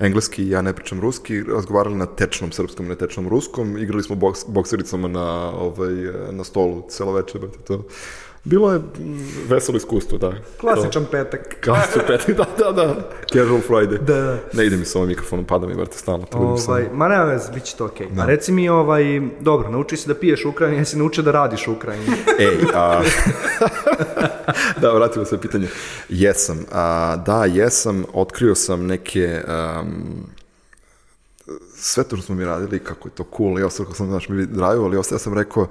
engleski, ja ne pričam ruski, razgovarali na tečnom srpskom, ne tečnom ruskom, igrali smo boks, boksericama na, ovaj, na stolu celo večer, brate, to. Bilo je veselo iskustvo, da. Klasičan petak. Klasičan petak, da, da, da. Casual Friday. Da, da. Ne ide mi sa ovim mikrofonom, pada mi, brate, stalno. se. Ovaj, ma nema veze, bit će to okej. A reci mi, ovaj, dobro, nauči se da piješ u Ukrajini, jesi naučio da radiš u Ukrajini. Ej, a... da, vratimo se na pitanje. Jesam. A, da, jesam. Otkrio sam neke... Um, sve to što smo mi radili, kako je to cool, i ostalo kako sam, znaš, mi draju, ali ostao sam rekao,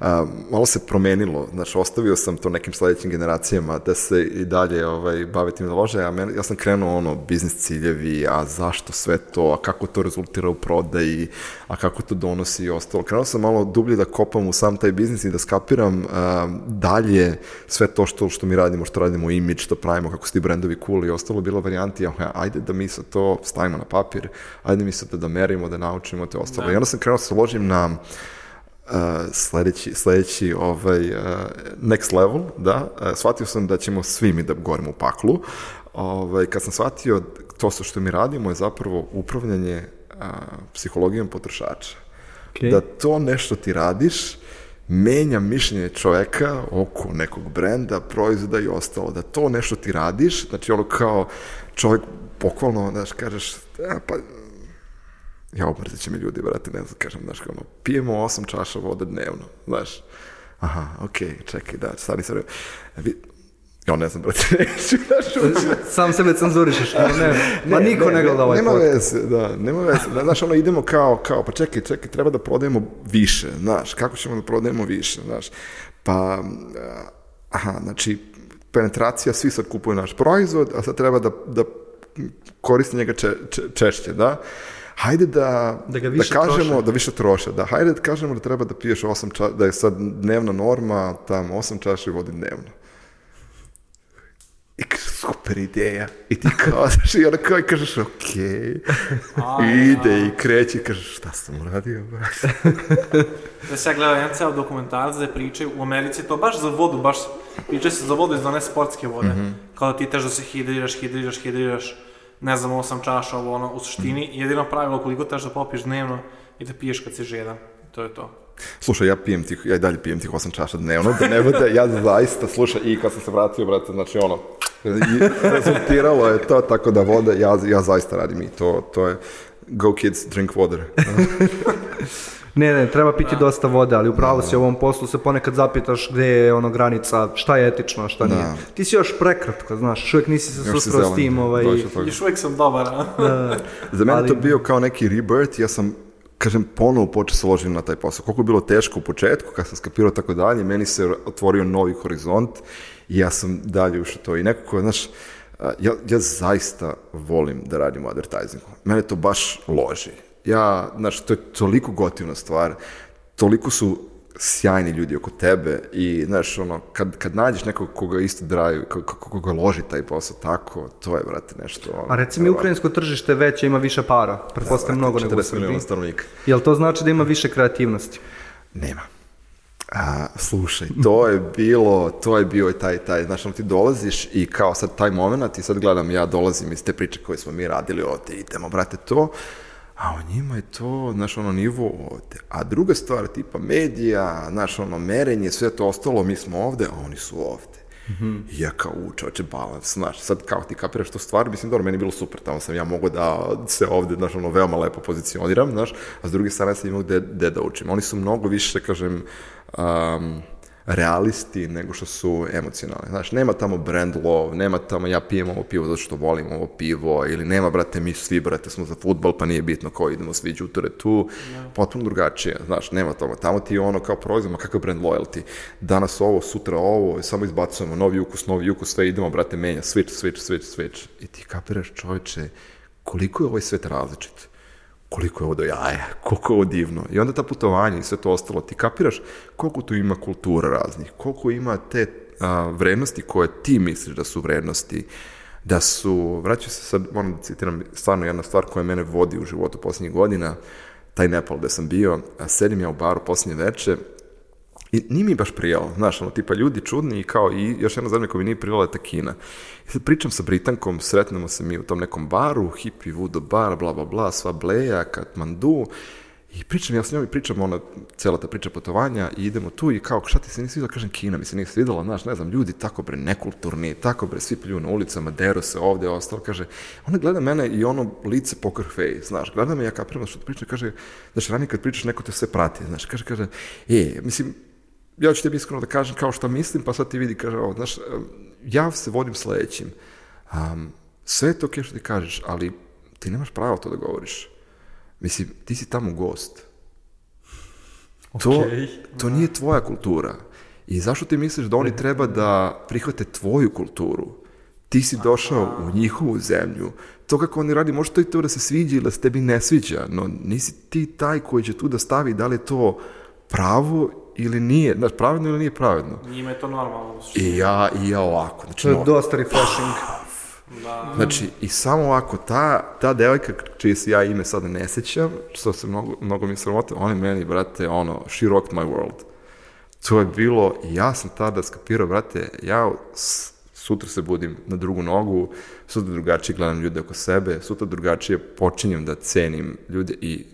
a, malo se promenilo, znači, ostavio sam to nekim sledećim generacijama da se i dalje ovaj, bave tim da lože, a men, ja sam krenuo ono, biznis ciljevi, a zašto sve to, a kako to rezultira u prodaji, a kako to donosi i ostalo. Krenuo sam malo dublje da kopam u sam taj biznis i da skapiram a, dalje sve to što, što mi radimo, što radimo, imidž, što pravimo, kako su ti brendovi cool i ostalo, bilo varijanti, ja, ajde da mi sad to stavimo na papir, ajde mi sad da merimo, da naučimo te ostalo. Da. I onda sam krenuo da se ložim na uh, sledeći, sledeći ovaj, uh, next level, da, uh, shvatio sam da ćemo svi mi da gorimo u paklu. Ovaj, kad sam shvatio to sa što mi radimo je zapravo upravljanje uh, psihologijom potrošača. Okej. Da to nešto ti radiš, menja mišljenje čoveka oko nekog brenda, proizvoda i ostalo. Da to nešto ti radiš, znači ono kao čovjek bukvalno, znaš, kažeš, a, pa ja obrzit će mi ljudi, brate, ne znam, kažem, znaš, kao ono, pijemo osam čaša vode dnevno, znaš, aha, okej, čekaj, da, stani se, vi, Ja ne znam, brate, neću, Sam sebe cenzurišeš. Ne, ne, ma niko ne, gleda ovaj nema podcast. veze, da, nema veze. Da, Znaš, ono, idemo kao, kao, pa čekaj, čekaj, treba da prodajemo više, znaš, kako ćemo da prodajemo više, znaš. Pa, aha, znači, penetracija, svi sad kupuju naš proizvod, a sad treba da, da koriste njega če, če, češće, da? Hajde da, Da ga više kažemo, troše. da više troše, da, hajde da kažemo da treba da piješ 8 ča, da je sad dnevna norma, tamo 8 čaša vode dnevno. I kaže, super ideja. I ti znaš, i onda kao i kažeš, okej. Ide i kreće i kažeš, šta sam uradio, brate? Da se ja gledao jedan ceo dokumentarac da pričaju, u Americi je to baš za vodu, baš pričaju se za vodu iz one sportske vode. Kao da ti tež da se hidriraš, hidriraš, hidriraš, ne znam, osam čaša, ovo ono, u suštini, jedino pravilo koliko tež da popiješ dnevno i da piješ kad si žedan. To je to. Slušaj, ja pijem tih, ja i dalje pijem tih 8 čaša dnevno, da ne bude, ja zaista, slušaj, i kad sam se vratio, brate, znači ono, i rezultiralo je to, tako da voda, ja, ja zaista radim i to, to je, go kids, drink water. Ne, ne, treba piti dosta vode, ali upravo si u ovom poslu se ponekad zapitaš gde je ono granica, šta je etično, a šta nije. Ti si još prekratko, znaš, još uvijek nisi se susreo s tim, ovaj, do toga. Još uvijek sam dobar, a? Za mene Ali- to bio kao neki rebirth, ja sam, kažem, ponovo počeo se ložiti na taj posao. Koliko je bilo teško u početku, kad sam skapirao tako dalje, meni se otvorio novi horizont i ja sam dalje ušao to. I nekako, znaš, ja, ja zaista volim da radim u advertisingu. Mene to baš loži. Ja, znaš, to je toliko gotivna stvar, toliko su sjajni ljudi oko tebe i, znaš, ono, kad, kad nađeš nekog koga isto drive, ko- ko- koga loži taj posao tako, to je, brate, nešto... ono, A reci mi, ukrajinsko tržište veće ima više para, pretpostavljam mnogo nego u 40 Srbiji. stanovnika. Jel to znači da ima više kreativnosti? Nema. A, slušaj, to je bilo, to je bio i taj, taj, znaš, ono ti dolaziš i kao sad taj moment i sad gledam, ja dolazim iz te priče koje smo mi radili ovde, idemo, brate, to, a u njima je to, znaš, ono, nivo ovde. A druga stvar, tipa medija, znaš, ono, merenje, sve to ostalo, mi smo ovde, a oni su ovde. I ja kao, u, čoveče, balans, znaš, sad kao ti kapiraš tu stvar, mislim, dobro, meni je bilo super, tamo sam ja mogu da se ovde, znaš, ono, veoma lepo pozicioniram, znaš, a s druge strane sam imao gde, gde da učim. Oni su mnogo više, kažem, um, realisti nego što su emocionalni. Znaš, nema tamo brand love, nema tamo ja pijem ovo pivo zato što volim ovo pivo, ili nema, brate, mi svi, brate, smo za futbol, pa nije bitno ko idemo svi đuture tu, potpuno drugačije, znaš, nema toga. Tamo ti je ono kao proizvod, ma kakav brand loyalty. Danas ovo, sutra ovo, samo izbacujemo novi ukus, novi ukus, sve idemo, brate, menja, switch, switch, switch, switch. I ti kapiraš, čovječe, koliko je ovaj svet različit koliko je ovo do jaja, koliko je ovo divno. I onda ta putovanja i sve to ostalo, ti kapiraš koliko tu ima kultura raznih, koliko ima te a, vrednosti koje ti misliš da su vrednosti, da su, vraćam se sad, moram da citiram, stvarno jedna stvar koja mene vodi u životu posljednjih godina, taj Nepal gde sam bio, a sedim ja u baru posljednje veče, i nije mi baš prijalo, znaš, ono, tipa ljudi čudni i kao i još jedna zemlja koja mi nije prijala je ta Kina. I sad pričam sa Britankom, sretnemo se mi u tom nekom baru, hippie voodoo bar, bla, bla, bla, sva bleja, Katmandu, i pričam, ja s njom i pričam, ona, cela ta priča putovanja i idemo tu i kao, šta ti se nije svidjela, kažem Kina, mi se nije svidjela, znaš, ne znam, ljudi tako bre nekulturni, tako bre svi pljuju na ulicama, deru se ovde, ostalo, kaže, ona gleda mene i ono lice poker face, znaš, gleda me, ja kapiram što pričam, kaže, znaš, ranije kad pričaš, neko te sve prati, znaš, kaže, kaže, e, mislim, ja ću tebi iskreno da kažem kao što mislim, pa sad ti vidi, kaže, ovo, znaš, ja se vodim sledećim. Um, sve je to okej što ti kažeš, ali ti nemaš pravo to da govoriš. Mislim, ti si tamo gost. To, to nije tvoja kultura. I zašto ti misliš da oni treba da prihvate tvoju kulturu? Ti si došao u njihovu zemlju. To kako oni radi, može to i to da se sviđa ili da se tebi ne sviđa, no nisi ti taj koji će tu da stavi da li je to pravo ili nije, znaš, pravedno ili nije pravedno. Njima je to normalno. suštini. I ja, i ja ovako, znači, To je dosta refreshing. Da. Znači, i samo ovako, ta, ta devojka čije se ja ime sada ne sećam, što se mnogo, mnogo mi je sramota, ona je meni, brate, ono, she rocked my world. To je bilo, i ja sam tada skapirao, brate, ja sutra se budim na drugu nogu, sutra drugačije gledam ljude oko sebe, sutra drugačije počinjem da cenim ljude i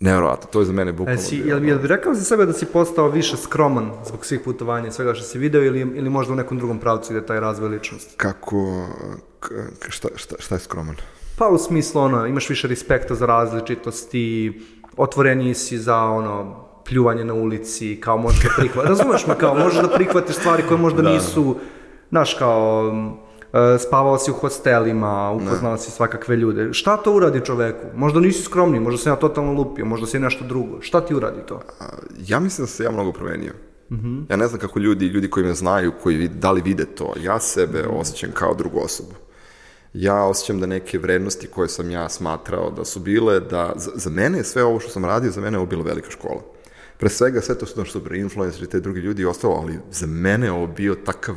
nevjerovatno, to je za mene E, bukvalno si, bilo, jel, jel bi rekao za sebe da si postao više skroman zbog svih putovanja i svega što si video ili, ili možda u nekom drugom pravcu ide taj razvoj ličnosti? Kako, šta, šta, šta je skroman? Pa u smislu ono, imaš više respekta za različitosti, otvoreniji si za ono, pljuvanje na ulici, kao možeš da prihvatiš, razumeš me, kao možeš da prihvatiš stvari koje možda nisu Znaš, kao, spavao si u hostelima, upoznao si svakakve ljude. Šta to uradi čoveku? Možda nisi skromni, možda sam ja totalno lupio, možda si nešto drugo. Šta ti uradi to? Ja mislim da se ja mnogo promenio. Ja ne znam kako ljudi, ljudi koji me znaju, koji vid- da li vide to, ja sebe osjećam kao drugu osobu. Ja osjećam da neke vrednosti koje sam ja smatrao da su bile, da za, za mene sve ovo što sam radio, za mene je ovo bila velika škola. Pre svega sve to su naši super influenceri, te drugi ljudi i ostalo, ali za mene je ovo bio takav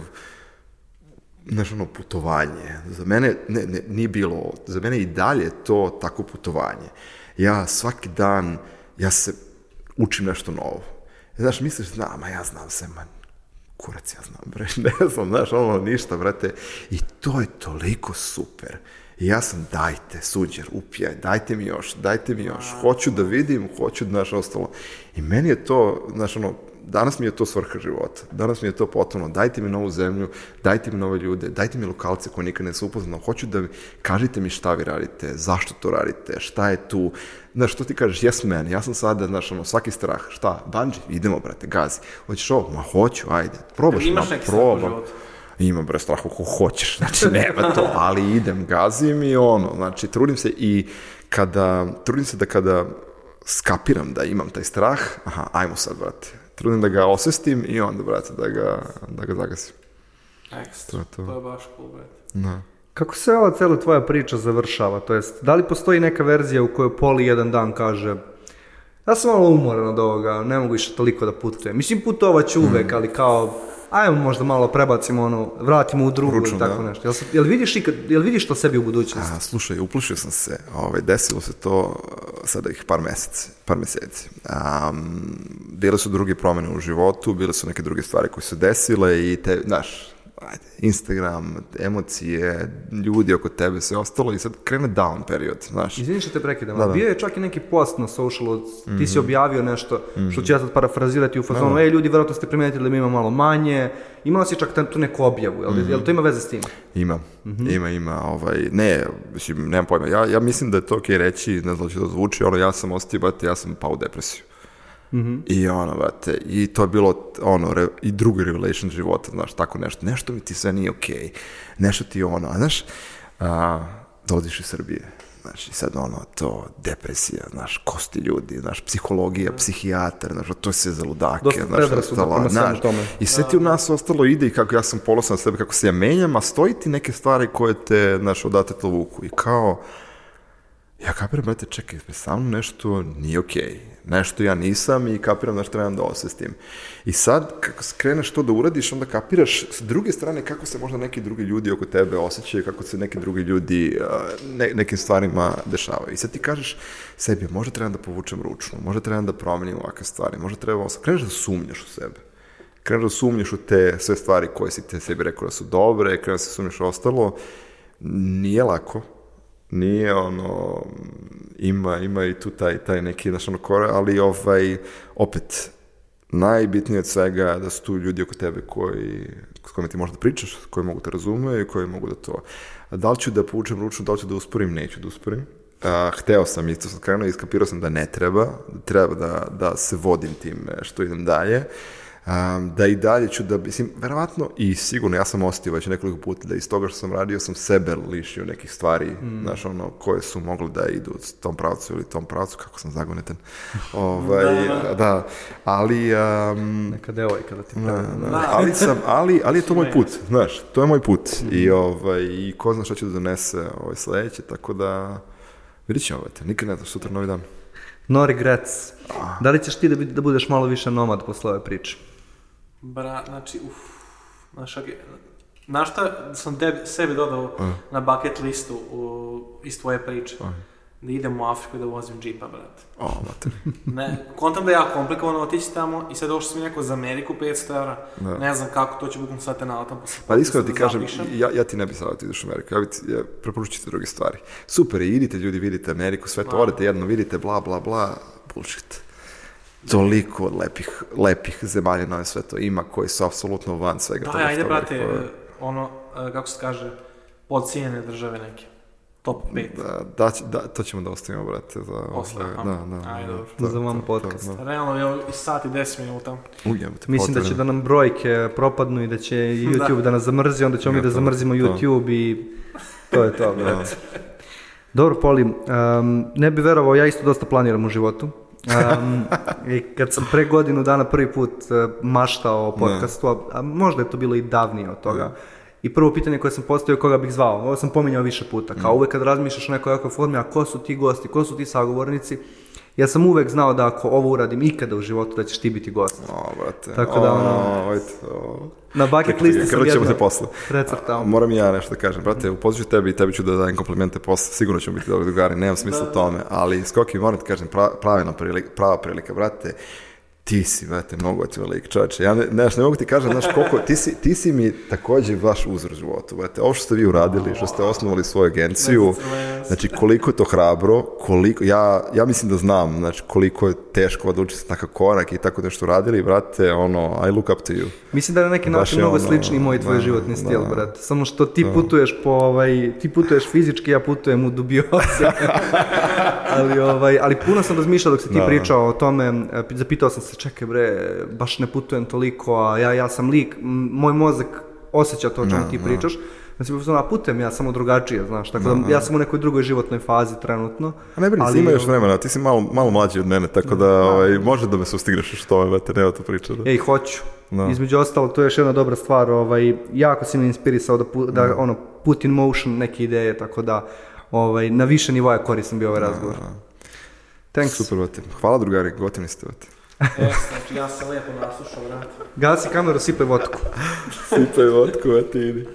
znaš, ono, putovanje. Za mene ne, ne, nije bilo, za mene i dalje je to tako putovanje. Ja svaki dan, ja se učim nešto novo. Znaš, misliš, znam, a ja znam sve, man, kurac ja znam, bre, ne znam, znaš, ono, ništa, brate. I to je toliko super. I ja sam, dajte, suđer, upijaj, dajte mi još, dajte mi još, hoću da vidim, hoću, znaš, ostalo. I meni je to, znaš, ono, danas mi je to svrha života, danas mi je to potpuno, dajte mi novu zemlju, dajte mi nove ljude, dajte mi lokalce koje nikad ne su upoznao, hoću da mi, kažite mi šta vi radite, zašto to radite, šta je tu, znaš, što ti kažeš, yes man, ja sam sada, znaš, ono, svaki strah, šta, bungee, idemo, brate, gazi, hoćeš ovo, ma hoću, ajde, probaš, imaš ma probam. Ima bre strah ako hoćeš, znači nema to, ali idem, gazim i ono, znači trudim se i kada, trudim se da kada skapiram da imam taj strah, aha, ajmo sad, brate, trudim da ga osvestim i onda, brate, da ga, da ga zagasim. Ekstra. To je to. To je baš cool, brate. Da. Kako se ova cela tvoja priča završava? To jest, da li postoji neka verzija u kojoj Poli jedan dan kaže ja sam malo umoran od ovoga, ne mogu više toliko da putujem. Mislim, putovat ću uvek, ali kao, ajmo možda malo prebacimo ono, vratimo u drugu Ručno, ili tako da. nešto. Jel, se- jel, vidiš ikad, jel vidiš to sebi u budućnosti? A, slušaj, uplašio sam se, ovaj, desilo se to uh, sada ih par meseci, par meseci. Um, bile su druge promene u životu, bile su neke druge stvari koje su desile i te, znaš, ajde, Instagram, emocije, ljudi oko tebe, sve ostalo i sad krene down period, znaš. Izvini što te prekidam, Da, da. Mhm. bio je čak i neki post na socialu, ti si objavio nešto, što ću ja sad parafrazirati u fazonu, ej ljudi, verovatno ste primetili da mi ima malo manje, imala si čak tu neku objavu, jel, Mhm. jel to ima veze s tim? Ima, ima, ima, ovaj, ne, mislim, nemam pojma, ja, ja mislim da je to okej reći, ne znam da će zvuči, ono, ja sam ostio, brate, ja sam pao u depresiju. I ono, brate, i to je bilo, ono, re, i drugi revelation života, znaš, tako nešto, nešto mi ti sve nije okej, nešto ti ono, a znaš, a, dolaziš iz Srbije, znaš, i sad ono, to, depresija, znaš, kosti ljudi, znaš, psihologija, psihijatar, znaš, to sve za ludake, Dosta znaš, ostalo, znaš, tome. i sve ti u nas ostalo ide i kako ja sam polosan na sebe, kako se ja menjam, a stoji ti neke stvari koje te, znaš, odate to vuku. I kao, ja kapiram, brate, čekaj, sa mnom nešto nije okej. Nešto ja nisam i kapiram da trebam da osvestim. I sad, kako kreneš to da uradiš, onda kapiraš s druge strane kako se možda neki drugi ljudi oko tebe osjećaju, kako se neki drugi ljudi ne, nekim stvarima dešavaju. I sad ti kažeš sebi, možda trebam da povučem ručnu, možda trebam da promenim ovakve stvari, možda treba, ovo- kreneš da sumnjaš u sebe kreneš da sumnjaš u te sve stvari koje si te sebi rekao da su dobre, kreneš da sumnjaš ostalo, nije lako, nije ono, ima, ima i tu taj, taj neki, znaš, ono, kore, ali ovaj, opet, najbitnije od svega je da su tu ljudi oko tebe koji, s kojima ti možeš da pričaš, koji mogu te razumeju i koji mogu da to... Da li ću da povučem ručnu, da li ću da usporim, neću da usporim. A, hteo sam, isto sam krenuo i iskapirao sam da ne treba, da treba da, da se vodim tim što idem dalje. Um, da i dalje ću da, mislim, verovatno i sigurno, ja sam ostio već nekoliko puta da iz toga što sam radio sam sebe lišio nekih stvari, Mm. znaš, ono, koje su mogle da idu s tom pravcu ili tom pravcu, kako sam zagonetan. ovaj, da, ali, um, Neka devojka da ti da, pravi. da, ali, sam, ali, ali je to moj put, znaš, to je moj put i, ovaj, i ko zna šta će da donese ovaj sledeće, tako da vidit ćemo, vete, nikad ne znaš, sutra novi dan. No regrets. Da li ćeš ti da, da budeš malo više nomad posle ove priče? Bra, znači, uf, znaš, znaš šta sam debi, sebi dodao na bucket listu u, iz tvoje priče? Da idem u Afriku i da vozim džipa, brate. O, mater. Ne, kontam da je jako komplikovano otići tamo i sad došao sam mi neko za Ameriku 500 evra. Ne znam kako, to će bukvalno sad te naletam posle. Pa iskreno ti da kažem, ja, ja ti ne bih savjetio da ideš u Ameriku, ja, bi ti, ja preporučit ti druge stvari. Super, idite ljudi, vidite Ameriku, sve to odete jedno, vidite, bla, bla, bla, bullshit. Toliko lepih, lepih zemalja na sve to ima koji su apsolutno van svega Da, toga ajde, što brate, Amerika- ono, e, kako se kaže, podcijenjene države neke. Top 5. Da, da, da, to ćemo da ostavimo, brate, za... Posle, aha. da, da. Ajde, da, dobro. to- Za vam to- podcast. to- da. Realno je i sat i 10 minuta. Ujebate, Mislim da će potrebno. da nam brojke propadnu i da će i YouTube da, nas zamrzi, onda ćemo mi da Gotovo, zamrzimo to. YouTube i to je to, brate. Dobro, Poli, um, ne bi verovao, ja isto dosta planiram u životu. Um, I kad sam pre godinu dana prvi put uh, maštao o podcastu, a, a možda je to bilo i davnije od toga, i prvo pitanje koje sam postavio koga bih zvao, ovo sam pominjao više puta, kao uvek kad razmišljaš o nekoj ovakvoj formi, a ko su ti gosti, ko su ti sagovornici, ja sam uvek znao da ako ovo uradim ikada u životu, da ćeš ti biti gost. O, brate. Tako da, ono- O, ajde, o. Na bucket listi sam jedno se posle. precrtao. Moram i ja nešto da kažem, brate, upoznaću tebi i tebi ću da dajem komplimente posle, sigurno ćemo biti dobri drugari, nemam smisla u tome, ali Skoki, moram ti kažem, pra, pravilna prilika, prava prilika, brate, ti si, brate, mnogo ti lik, čovječe, ja ne, ne, znaš, ne mogu ti kažem, znaš, koliko, ti si, ti si mi također vaš uzor životu, brate, ovo što ste vi uradili, što ste osnovali svoju agenciju, znači, koliko je to hrabro, koliko, ja, ja mislim da znam, znači, koliko je teško odlučiti se takav korak i tako nešto uradili, brate, ono, I look up to you. Mislim da je na neki način mnogo ono, slični moj tvoj da, životni stil, da. brate. Samo što ti putuješ po, ovaj, ti putuješ fizički, ja putujem u dubioze. ali, ovaj, ali puno sam razmišljao dok si ti Da, da. pričao o tome, e, zapitao sam se, čekaj bre, baš ne putujem toliko, a ja, ja sam lik, moj mozak osjeća to o čemu ti pričaš. Znači, a putujem ja samo drugačije, znaš, tako da, ja sam u nekoj drugoj životnoj fazi trenutno. A ne brini, ali, ima još vremena, ti si malo, malo mlađi od mene, tako da ovaj, može da me sustigneš što tome, brate, nema to priča. Da. Ej, hoću. Da. Između ostalog, to je još jedna dobra stvar, ovaj, jako si me inspirisao da, pu- da ono, put in motion neke ideje, tako da ovaj, na više nivoja koristim bio ovaj razgovor. Thanks. Super, brate. Hvala drugari, gotivni ste, brate. E, znači ja sam lijepo naslušao, brate. Gasi kameru, sipaj vodku. Sipaj vodku, brate, idi.